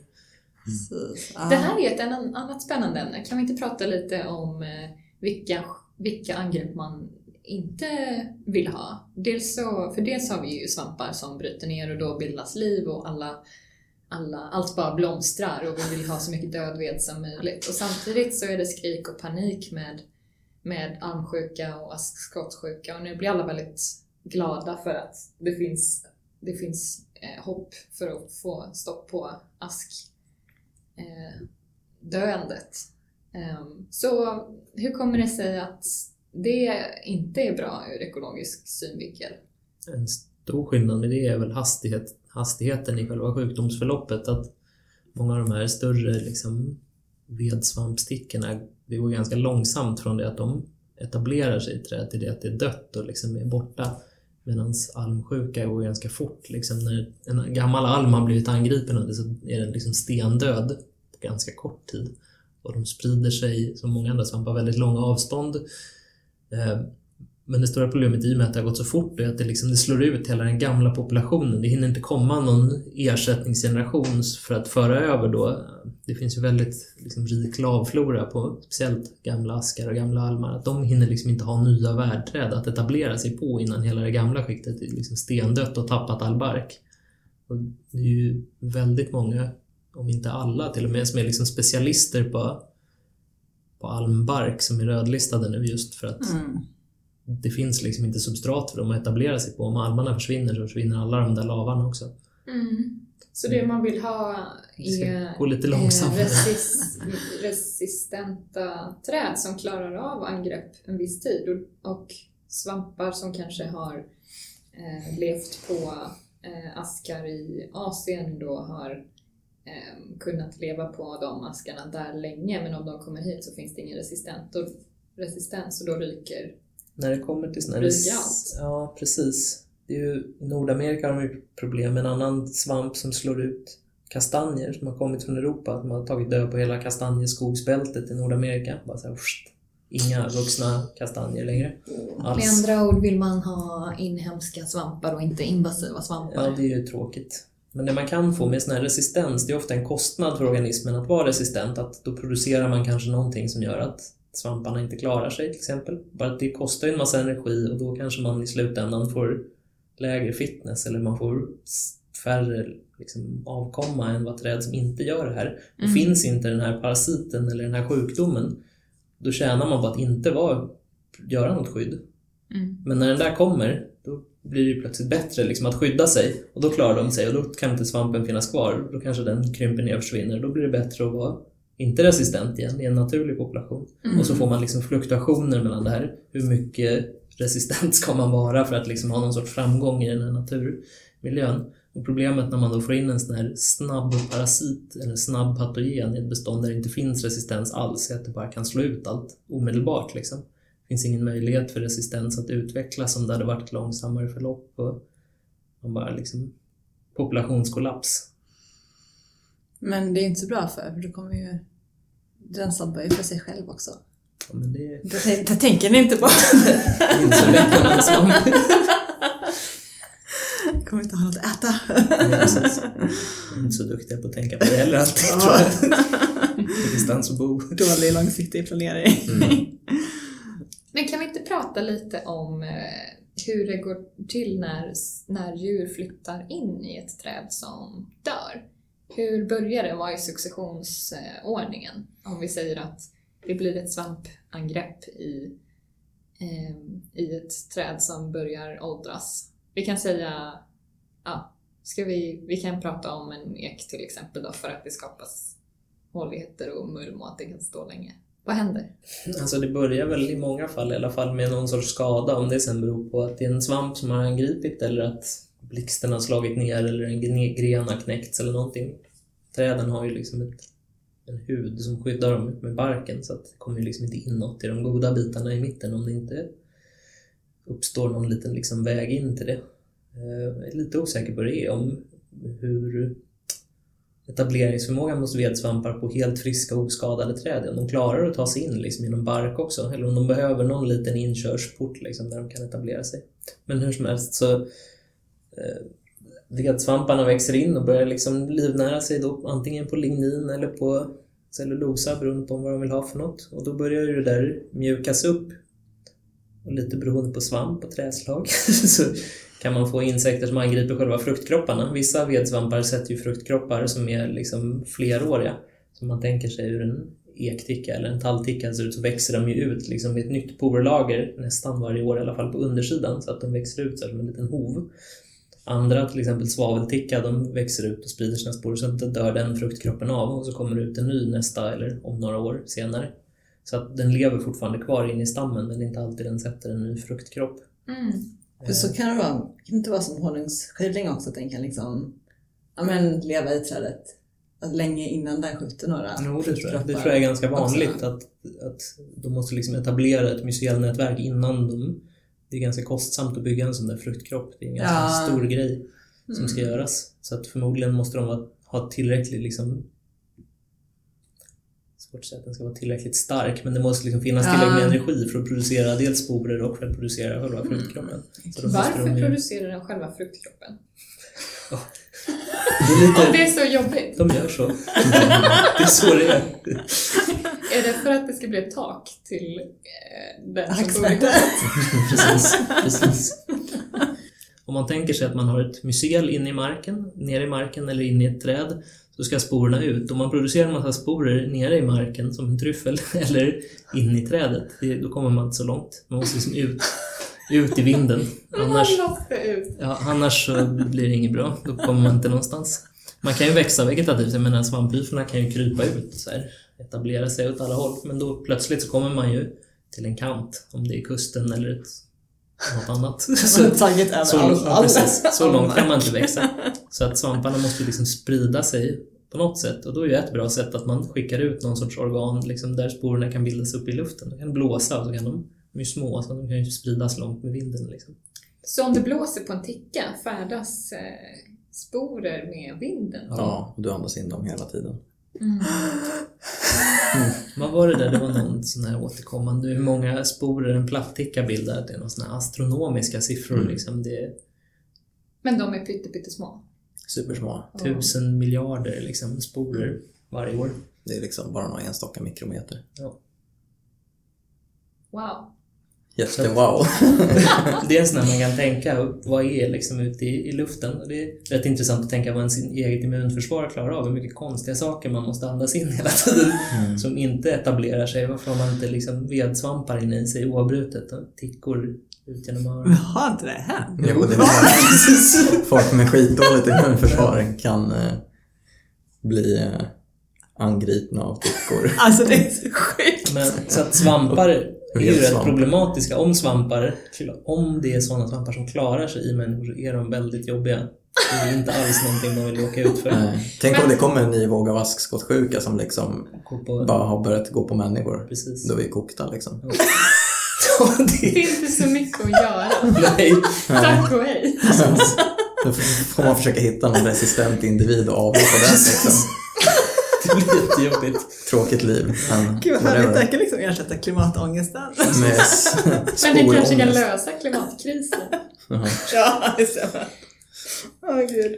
Precis. Ja. Det här är ett annat spännande ämne. Kan vi inte prata lite om eh, vilka, vilka angrepp man inte vill ha? Dels så, för dels har vi ju svampar som bryter ner och då bildas liv och alla, alla, allt bara blomstrar och vi vill ha så mycket död ved som möjligt. Och samtidigt så är det skrik och panik med, med almsjuka och askskottsjuka och nu blir alla väldigt glada för att det finns, det finns eh, hopp för att få stopp på ask Eh, döendet. Ehm, så hur kommer det sig att det inte är bra ur ekologisk synvinkel? En stor skillnad med det är väl hastighet, hastigheten i själva sjukdomsförloppet. Att många av de här större liksom, vedsvampstickorna, det går ganska långsamt från det att de etablerar sig i trädet till det att det är dött och liksom är borta. Medan almsjuka går ganska fort. Liksom när en gammal alm har blivit angripen av det så är den liksom stendöd på ganska kort tid. Och de sprider sig, som många andra svampar, väldigt långa avstånd. Eh, men det stora problemet i och med att det har gått så fort är att det, liksom, det slår ut hela den gamla populationen. Det hinner inte komma någon ersättningsgeneration för att föra över då. Det finns ju väldigt liksom, rik lavflora på speciellt gamla askar och gamla almar. Att de hinner liksom inte ha nya värdträd att etablera sig på innan hela det gamla skiktet är liksom stendött och tappat all bark. Och det är ju väldigt många, om inte alla till och med, som är liksom specialister på, på almbark som är rödlistade nu just för att Mm det finns liksom inte substrat för dem att etablera sig på. Om almarna försvinner så försvinner alla de där lavarna också. Så det man vill ha är gå lite eh, långsammare. resist, resistenta träd som klarar av angrepp en viss tid och, och svampar som kanske har eh, levt på eh, askar i Asien då har eh, kunnat leva på de askarna där länge men om de kommer hit så finns det ingen resistent och, resistens och då ryker När det kommer till allt. Ja, precis. Det är ju, I Nordamerika har de ju problem med en annan svamp som slår ut kastanjer som har kommit från Europa. De har tagit död på hela kastanjeskogsbältet i Nordamerika. Bara så här, inga vuxna kastanjer längre. Med Alls. andra ord vill man ha inhemska svampar och inte invasiva svampar. Ja, det är ju tråkigt. Men det man kan få med sån här resistens, det är ofta en kostnad för organismen att vara resistent. Att då producerar man kanske någonting som gör att svamparna inte klarar sig till exempel. Bara att det kostar ju en massa energi och då kanske man i slutändan får lägre fitness eller man får färre liksom, avkomma än vad träd som inte gör det här. Och Mm. finns inte den här parasiten eller den här sjukdomen, då tjänar man på att inte vara, göra något skydd. Mm. Men när den där kommer, då blir det ju plötsligt bättre liksom, att skydda sig. Och då klarar de sig och då kan inte svampen finnas kvar. Då kanske den krymper ner och försvinner. Då blir det bättre att vara inte resistent igen i en naturlig population. Mm. Och så får man liksom fluktuationer mellan det här. Hur mycket resistent ska man vara för att liksom ha någon sorts framgång i den här naturmiljön? Och problemet när man då får in en sån här snabb parasit eller snabb patogen i ett bestånd där det inte finns resistens alls är att det bara kan slå ut allt omedelbart. Liksom. Det finns ingen möjlighet för resistens att utvecklas om det hade varit ett långsammare förlopp och man bara liksom populationskollaps. Men det är inte så bra för, för då kommer ju... Den sabbar ju för sig själv också. Ja, men det Det, det tänker ni inte på. inte så lätt kommer inte ha något att äta. Ja. Jag är inte så duktiga på att tänka på det heller alltid tror jag. Ingenstans att bo. Dålig långsiktig planering. Men kan vi inte prata lite om eh, hur det går till när, när djur flyttar in i ett träd som dör? Hur börjar det? Vad är successionsordningen? Om vi säger att det blir ett svampangrepp i, eh, i ett träd som börjar åldras. Vi kan säga, ja, ska vi, vi kan prata om en ek till exempel då för att det skapas håligheter och mulm och att det kan stå länge. Vad händer? Alltså det börjar väl i många fall i alla fall med någon sorts skada. Om det sen beror på att det är en svamp som har angripit eller att blixten har slagit ner eller en gren- har knäckts eller någonting. Träden har ju liksom ett, en hud som skyddar dem med barken så att det kommer ju liksom inte in något i de goda bitarna i mitten om det inte uppstår någon liten liksom väg in till det. Eh, jag är lite osäker på det om hur etableringsförmågan hos vedsvampar på helt friska och oskadade träd. Om de klarar att ta sig in liksom genom bark också, eller om de behöver någon liten inkörsport liksom, där de kan etablera sig. Men hur som helst så Eh, vedsvamparna växer in och börjar liksom livnära sig då antingen på lignin eller på cellulosa beroende på vad de vill ha för något. Och då börjar ju det där mjukas upp. Och lite beroende på svamp och träslag så kan man få insekter som angriper själva fruktkropparna. Vissa vedsvampar sätter ju fruktkroppar som är liksom fleråriga. Som man tänker sig ur en ekticka eller en tallticka ser ut så växer de ju ut liksom med ett nytt porlager nästan varje år, i alla fall på undersidan, så att de växer ut så som en liten hov. Andra, till exempel svavelticka, de växer ut och sprider sina spår, så inte dör den fruktkroppen av och så kommer det ut en ny nästa eller om några år senare. Så att den lever fortfarande kvar inne i stammen, men det är inte alltid den sätter en ny fruktkropp. För så kan det vara. Kan det inte vara som honungsskivling också, att den kan liksom ja, men, leva i trädet att länge innan den skjuter några Jo, det tror jag. Det tror jag är ganska också. vanligt att, att de måste liksom etablera ett mycelnätverk innan de... Det är ganska kostsamt att bygga en sån där fruktkropp. Det är en ganska Ja. stor grej som ska Mm. göras. Så att förmodligen måste de ha tillräckligt liksom Svårt att säga att den ska vara tillräckligt stark men det måste liksom finnas Ja. tillräckligt med energi för att producera dels sporer och för att producera själva fruktkroppen. Då måste Varför de producerar den själva fruktkroppen? Det är lite, Om det är så jobbigt. de gör så. Det är så det är. Är det för att det ska bli ett tak till eh, den som bor i. Precis, precis. Om man tänker sig att man har ett mycel inne i marken, nere i marken eller inne i ett träd, så ska sporerna ut. Om man producerar en massa sporer nere i marken som en tryffel eller in i trädet, det, då kommer man inte så långt. Man måste liksom ut, ut i vinden. Annars, Man måste ut. ja, annars så blir det inget bra. Då kommer man inte någonstans. Man kan ju växa vegetativt, jag menar svamphyfrorna kan ju krypa ut så här, etablera sig åt alla håll. Men då plötsligt så kommer man ju till en kant, om det är kusten eller ett, något annat. Så över Så, all, så långt kan man inte växa. Så att svamparna måste liksom sprida sig på något sätt. Och då är ju ett bra sätt att man skickar ut någon sorts organ liksom, där sporerna kan bildas upp i luften. De kan blåsa och så kan de, de är ju små så de kan ju spridas långt med vinden. Liksom. Så om det blåser på en ticka färdas eh, sporer med vinden? Ja, och du andas in dem hela tiden. Mm. Vad var det där? Det var någon sån här återkommande. Hur många sporer en platticka bildar? Det är några här astronomiska siffror. Mm. Liksom. Det Men de är pytte, pyttesmå. Supersmå. tusen miljarder liksom, sporer varje år. Det är liksom bara några enstaka mikrometer. Wow. Jättewow! Det är en sån här man kan tänka, vad är liksom ute i, i luften? Och det är rätt intressant att tänka vad ens eget immunförsvar klarar av, hur mycket konstiga saker man måste andas in hela tiden Mm. som inte etablerar sig. Varför har man inte liksom vedsvampar inne i sig oavbrutet och tickor ut genom öronen? har inte det hänt? Jo, det var Folk med skitdåligt immunförsvar kan eh, bli eh, angripna av tickor. Alltså det är så sjukt. Men, så att svampar är ju rätt problematiska. Om svampar, om det är sådana svampar som klarar sig i människor så är de väldigt jobbiga. Det är inte alls någonting man vill åka ut för. Nej. Tänk om det kommer en ny våg av askskottsjuka som liksom på, bara har börjat gå på människor. Precis. Då är vi kokta liksom. Ja, Det det finns inte så mycket att göra. Nej, Tack och hej. Då får man försöka hitta någon resistent individ och på den liksom. Det blir jättejobbigt. Tråkigt liv. Men Gud vad härligt, det här kan liksom ersätta klimatångesten. Men det kanske kan lösa klimatkrisen. Ja, det. Åh gud.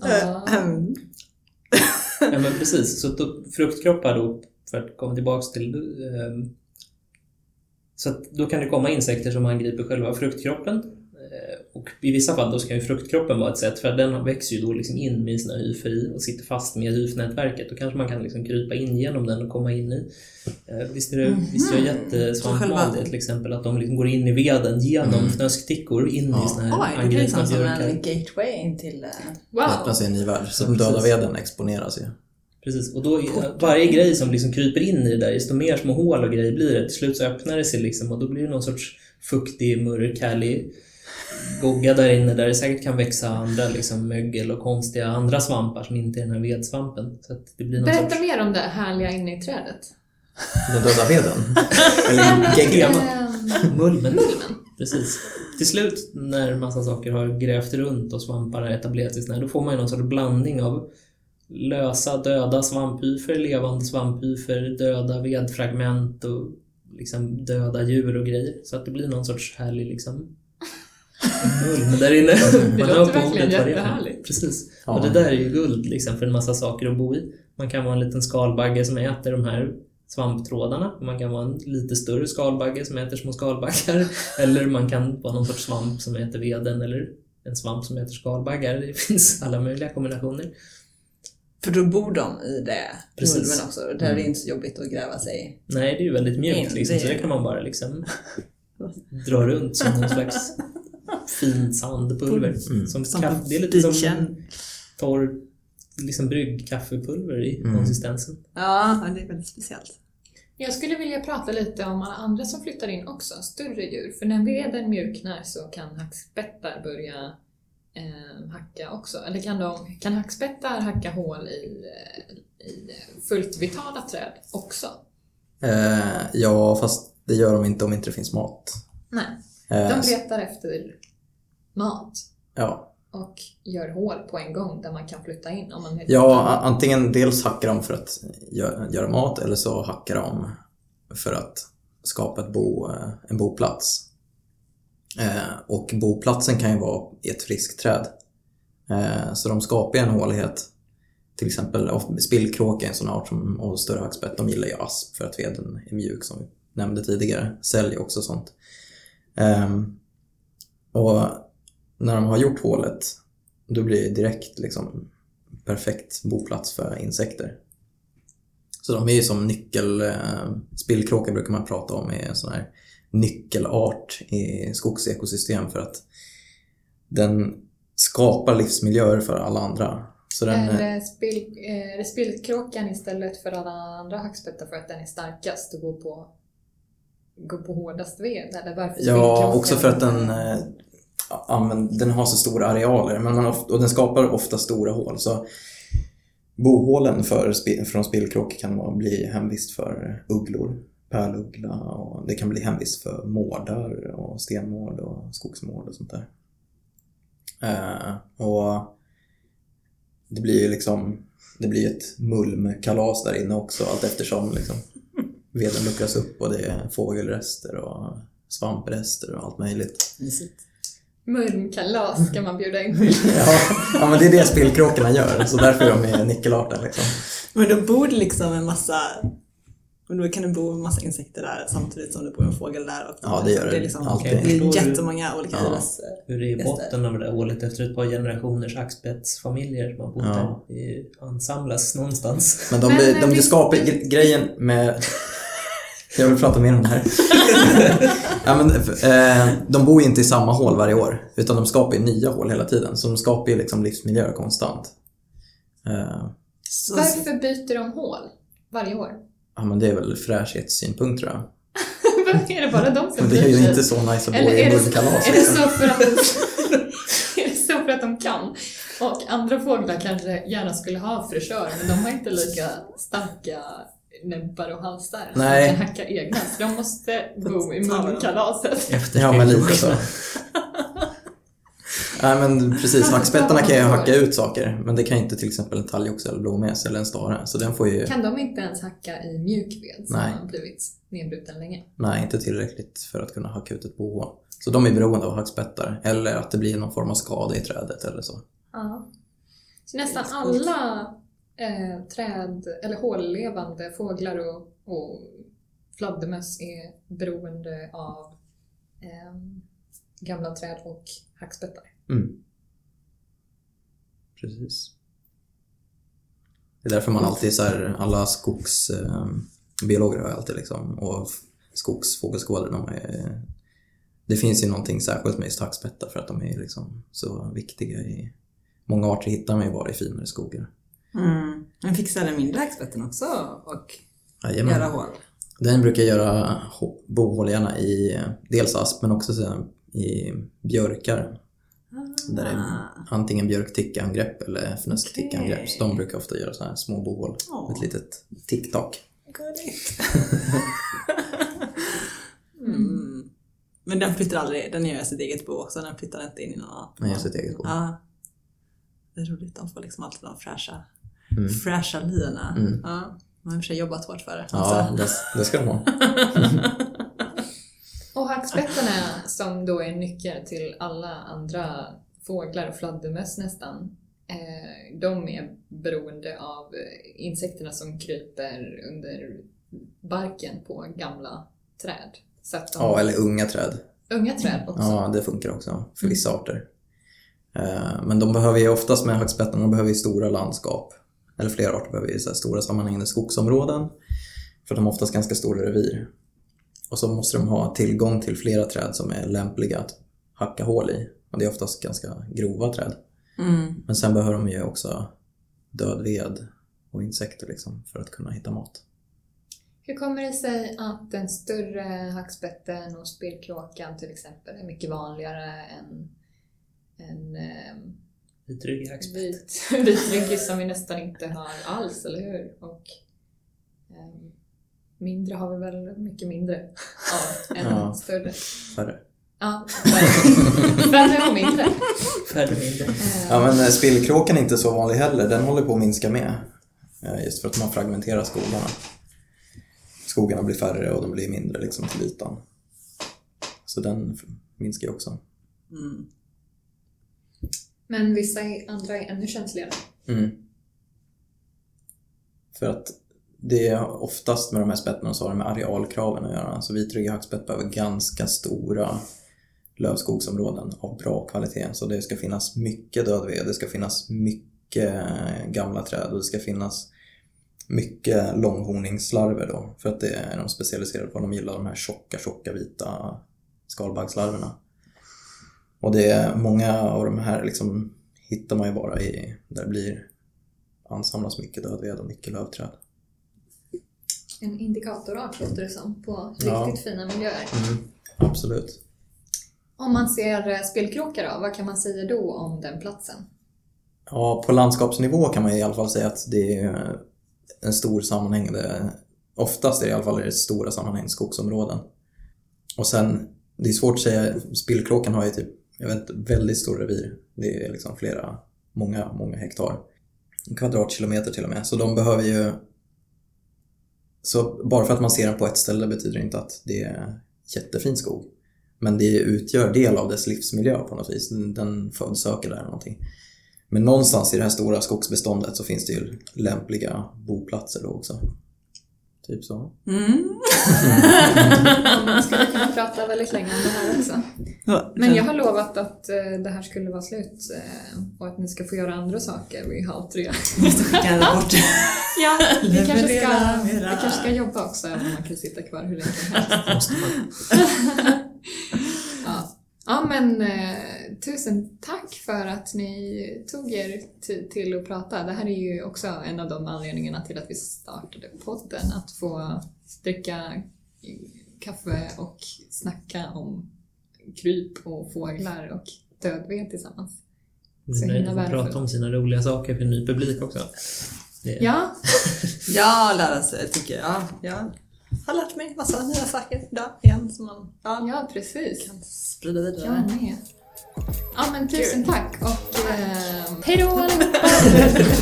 Ja. Eh, ehm, Ja men precis, så då, fruktkroppar då, för att komma tillbaks till ehm, så att då kan det komma insekter som angriper själva fruktkroppen. Och i vissa fall då ska ju fruktkroppen vara ett sätt, för den växer ju då liksom in med sina hyfer i och sitter fast med hyfnätverket. Då kanske man kan liksom krypa in genom den och komma in i. Eh, Visst är det, visst är det jättesvampmal själva- det till exempel, att de liksom går in i veden genom Mm. fnösktickor in Ja. i såna här Oj, det blir angripna liksom som björkar. en gateway in till... Wow! Öppnar sig en ny värld. Så precis. döda veden exponeras ju. Precis, och då varje grej som liksom kryper in i det där, desto mer små hål och grejer blir det. Till slut så öppnar det sig liksom och då blir det någon sorts fuktig, mörk, härlig gogga där inne där det säkert kan växa andra liksom mögel och konstiga andra svampar som inte är den här vedsvampen. Så att det blir Berätta sorts... mer om det härliga inne i trädet. Den döda veden. Eller geggan. Mulmen. Mulmen. Precis. Till slut när massa saker har grävt runt och svampar har etablerat sig, då får man ju någon sorts blandning av lösa döda svamphyfer, levande svamphyfer, döda vedfragment och liksom döda djur och grejer. Så att det blir någon sorts härlig liksom där inne. Man hör låter på verkligen det är. jättehärligt. Precis. Ja. Och det där är ju guld liksom för en massa saker att bo i. Man kan vara en liten skalbagge som äter de här svamptrådarna. Man kan vara en lite större skalbagge som äter små skalbaggar. Eller man kan vara någon sorts svamp som äter veden eller en svamp som äter skalbaggar. Det finns alla möjliga kombinationer. För då bor de i det Precis. mulmen också. Där är det inte så jobbigt att gräva sig. Nej, det är ju väldigt mjukt liksom, så det- det kan man bara liksom dra runt som någon slags fint sandpulver. Mm. Som Som kaff, på det är lite som torr liksom bryggkaffepulver i Mm. konsistensen. Ja, det är väldigt speciellt. Jag skulle vilja prata lite om alla andra som flyttar in också, större djur. För när veden mjuknar så kan hackspettar börja eh, hacka också. Eller kan, de, kan hackspettar hacka hål i, eh, i fullt vitala träd också? Eh, ja, fast det gör de inte om inte det finns mat. Nej, Eh, de så- letar efter mat ja. och gör hål på en gång där man kan flytta in om man vill. ja, antingen dels hackar de för att gö- göra mat eller så hackar de för att skapa ett bo, eh, en boplats. Eh, och boplatsen kan ju vara i ett friskträd. Eh, så de skapar en hålighet. Till exempel spillkråka är en sån art som, och större hackspett, de gillar ju asp för att veden är mjuk som vi nämnde tidigare. Sälj också sånt. Ehm, och när de har gjort hålet, då blir det direkt liksom perfekt boplats för insekter. Så de är ju som nyckel... Eh, spillkråka brukar man prata om är en sån här nyckelart i skogsekosystem för att den skapar livsmiljöer för alla andra. Så den, eh, Är det, spill, är det spillkråkan istället för alla andra hackspettar för att den är starkast och går på, går på hårdast ved? Eller varför Ja, också för att den, eh, använd, den har så stora arealer men man ofta, och den skapar ofta stora hål. Så bohålen för, från spillkråkor kan bli hemvist för ugglor, pärluggla och det kan bli hemvist för mårdar och stenmård och skogsmård och sånt där. Eh, och det blir ju liksom det blir ett mulmkalas där inne också allt eftersom liksom, veden luckras upp och det är fågelrester och svamprester och allt möjligt. Murmkalas ska man bjuda in till. Ja, ja men det är det spillkråkorna gör, så därför är de är nyckelarter. Liksom. Men då bor det liksom en massa och då kan det bo en massa insekter där samtidigt som det bor en fågel där. Och Ja, det gör det. det. Är liksom, Alltid. det är jättemånga olika Ja. hyres... Hur det är i botten av det där hålet efter ett par generationers hackspettsfamiljer som har bott Ja. där. Det ansamlas någonstans. Men de, Men, de, men de vi- skapar gre- grejen med... Jag vill prata mer om det här. ja, men, eh, de bor ju inte i samma hål varje år, utan de skapar ju nya hål hela tiden. Så de skapar ju liksom livsmiljöer konstant. Eh, Så, Varför byter de hål varje år? ja, men det är väl fräschhetssynpunkt tror jag. är det bara de som det är ju inte så nice att bo i en det, multikalas. är det liksom. så för att är det så för att de kan? Och andra fåglar kanske gärna skulle ha fräschör, men de har inte lika starka näbbar och halsar Nej. som kan hacka egna, så de måste bo i munkalaset. Efter Ja, men lite så. Nej men precis, hackspettarna kan ju hacka ut saker men det kan ju inte till exempel en talgoxe eller blåmes eller en stare. Så den får ju, Kan de inte ens hacka i mjuk ved som Nej. har blivit nedbruten länge? nej inte tillräckligt för att kunna hacka ut ett bohål. Så de är beroende av hackspettar eller att det blir någon form av skada i trädet eller så. Ja. Så nästan alla eh, träd eller hållevande fåglar och, och fladdermöss är beroende av eh, gamla träd och hackspettar. Mm. Precis. Det är därför man alltid så här, alla skogsbiologer ehm, har ju alltid liksom, och skogsfågelskådare, de är, det finns ju någonting särskilt med just hackspettar för att de är liksom så viktiga i, många arter hittar man ju bara i finare skogar. Mm. Men den mindre hackspetten också och Jajamän. göra hål? Den brukar göra hå- bohål gärna i dels asp men också så i björkar. Där det är Ah. antingen björktickangrepp eller fnösktickangrepp. Okej. Så de brukar ofta göra så här små bohål. Ja. Ett litet ticktack. Gulligt. mm. Men den flyttar aldrig, den gör sitt eget bo också, den flyttar inte in i någon annan. Man gör sitt eget bo. Ja. Det är roligt, de får liksom alltid de fräscha, Mm. fräscha lierna. Mm. Ja. Man har i och för sig jobbat hårt för det. Ja, Alltså. det, det ska de ha. Och hackspettarna som då är nyckeln till alla andra fåglar och fladdermöss nästan. Eh, de är beroende av insekterna som kryper under barken på gamla träd. Så att de, Ja, eller unga träd. Unga träd också. Ja, det funkar också för vissa arter. Eh, Men de behöver ju oftast med hackspettarna, de behöver ju stora landskap. Eller flera arter behöver ju så stora sammanhängande skogsområden. För de har oftast ganska stora revir. Och så måste de ha tillgång till flera träd som är lämpliga att hacka hål i. Och det är oftast ganska grova träd. Mm. Men sen behöver de ju också död ved och insekter liksom för att kunna hitta mat. Hur kommer det sig att den större hackspetten och spillkråkan till exempel är mycket vanligare än en Vitryggig hackspett. vit, vitryggig som vi nästan inte har alls, eller hur? Och eh, mindre har vi väl mycket mindre av än Ja. större. Färre. Ja, färre färre och mindre. Färre mindre. Eh, Ja men eh, spillkråkan är inte så vanlig heller, den håller på att minska med. Eh, Just för att man fragmenterar skogarna. Skogarna blir färre och de blir mindre liksom till ytan. Så den minskar ju också. Mm. Men vissa andra är ännu känsligare. Mm. För att det är oftast med de här spetterna så har det med arealkraven att göra. Så vitryggig hackspett behöver ganska stora lövskogsområden av bra kvalitet. Så det ska finnas mycket död ved, det ska finnas mycket gamla träd och det ska finnas mycket långhorningslarver då. För att det är de specialiserade på. De gillar de här tjocka, tjocka vita skalbaggslarverna. Och det är många av de här liksom hittar man ju bara i där det blir ansamlas mycket dödved och mycket lövträd. En indikatorart låter det som på riktigt Ja. fina miljöer. Mm, absolut. Om man ser eh, spillkråka då, vad kan man säga då om den platsen? Ja, på landskapsnivå kan man i alla fall säga att det är en stor sammanhängande, oftast är det i alla fall det stora sammanhängande skogsområden. Och sen, det är svårt att säga, spillkråkan har ju typ, jag vet inte, väldigt stora revir. Det är liksom flera, många, många hektar. Kvadratkilometer till och med. Så de behöver ju... Så bara för att man ser den på ett ställe betyder inte att det är jättefin skog. Men det utgör del av dess livsmiljö på något vis. Den- Den födsöker där eller någonting. Men någonstans i det här stora skogsbeståndet så finns det ju lämpliga boplatser då också. Typ så. Mm. Man skulle kunna prata väldigt länge om det här också. Men jag har lovat att eh, det här skulle vara slut eh, och att ni ska få göra andra saker vid halv tre. Ja, vi kanske, ska, vi kanske ska jobba också, även om man kan sitta kvar hur länge som helst. Ja, men eh, tusen tack för att ni tog er tid till att prata. Det här är ju också en av de anledningarna till att vi startade podden, att få dricka kaffe och snacka om kryp och fåglar och dödved tillsammans. Så himla värdefullt. prata om sina roliga saker för en ny publik också. Det, Ja, Ja, lära sig tycker jag. Jag har lärt mig massa nya saker idag igen som man ja, ja precis. kan sprida vidare. Jag med. Ja men tusen tack och eh, hej då allihopa!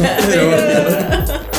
Hej då.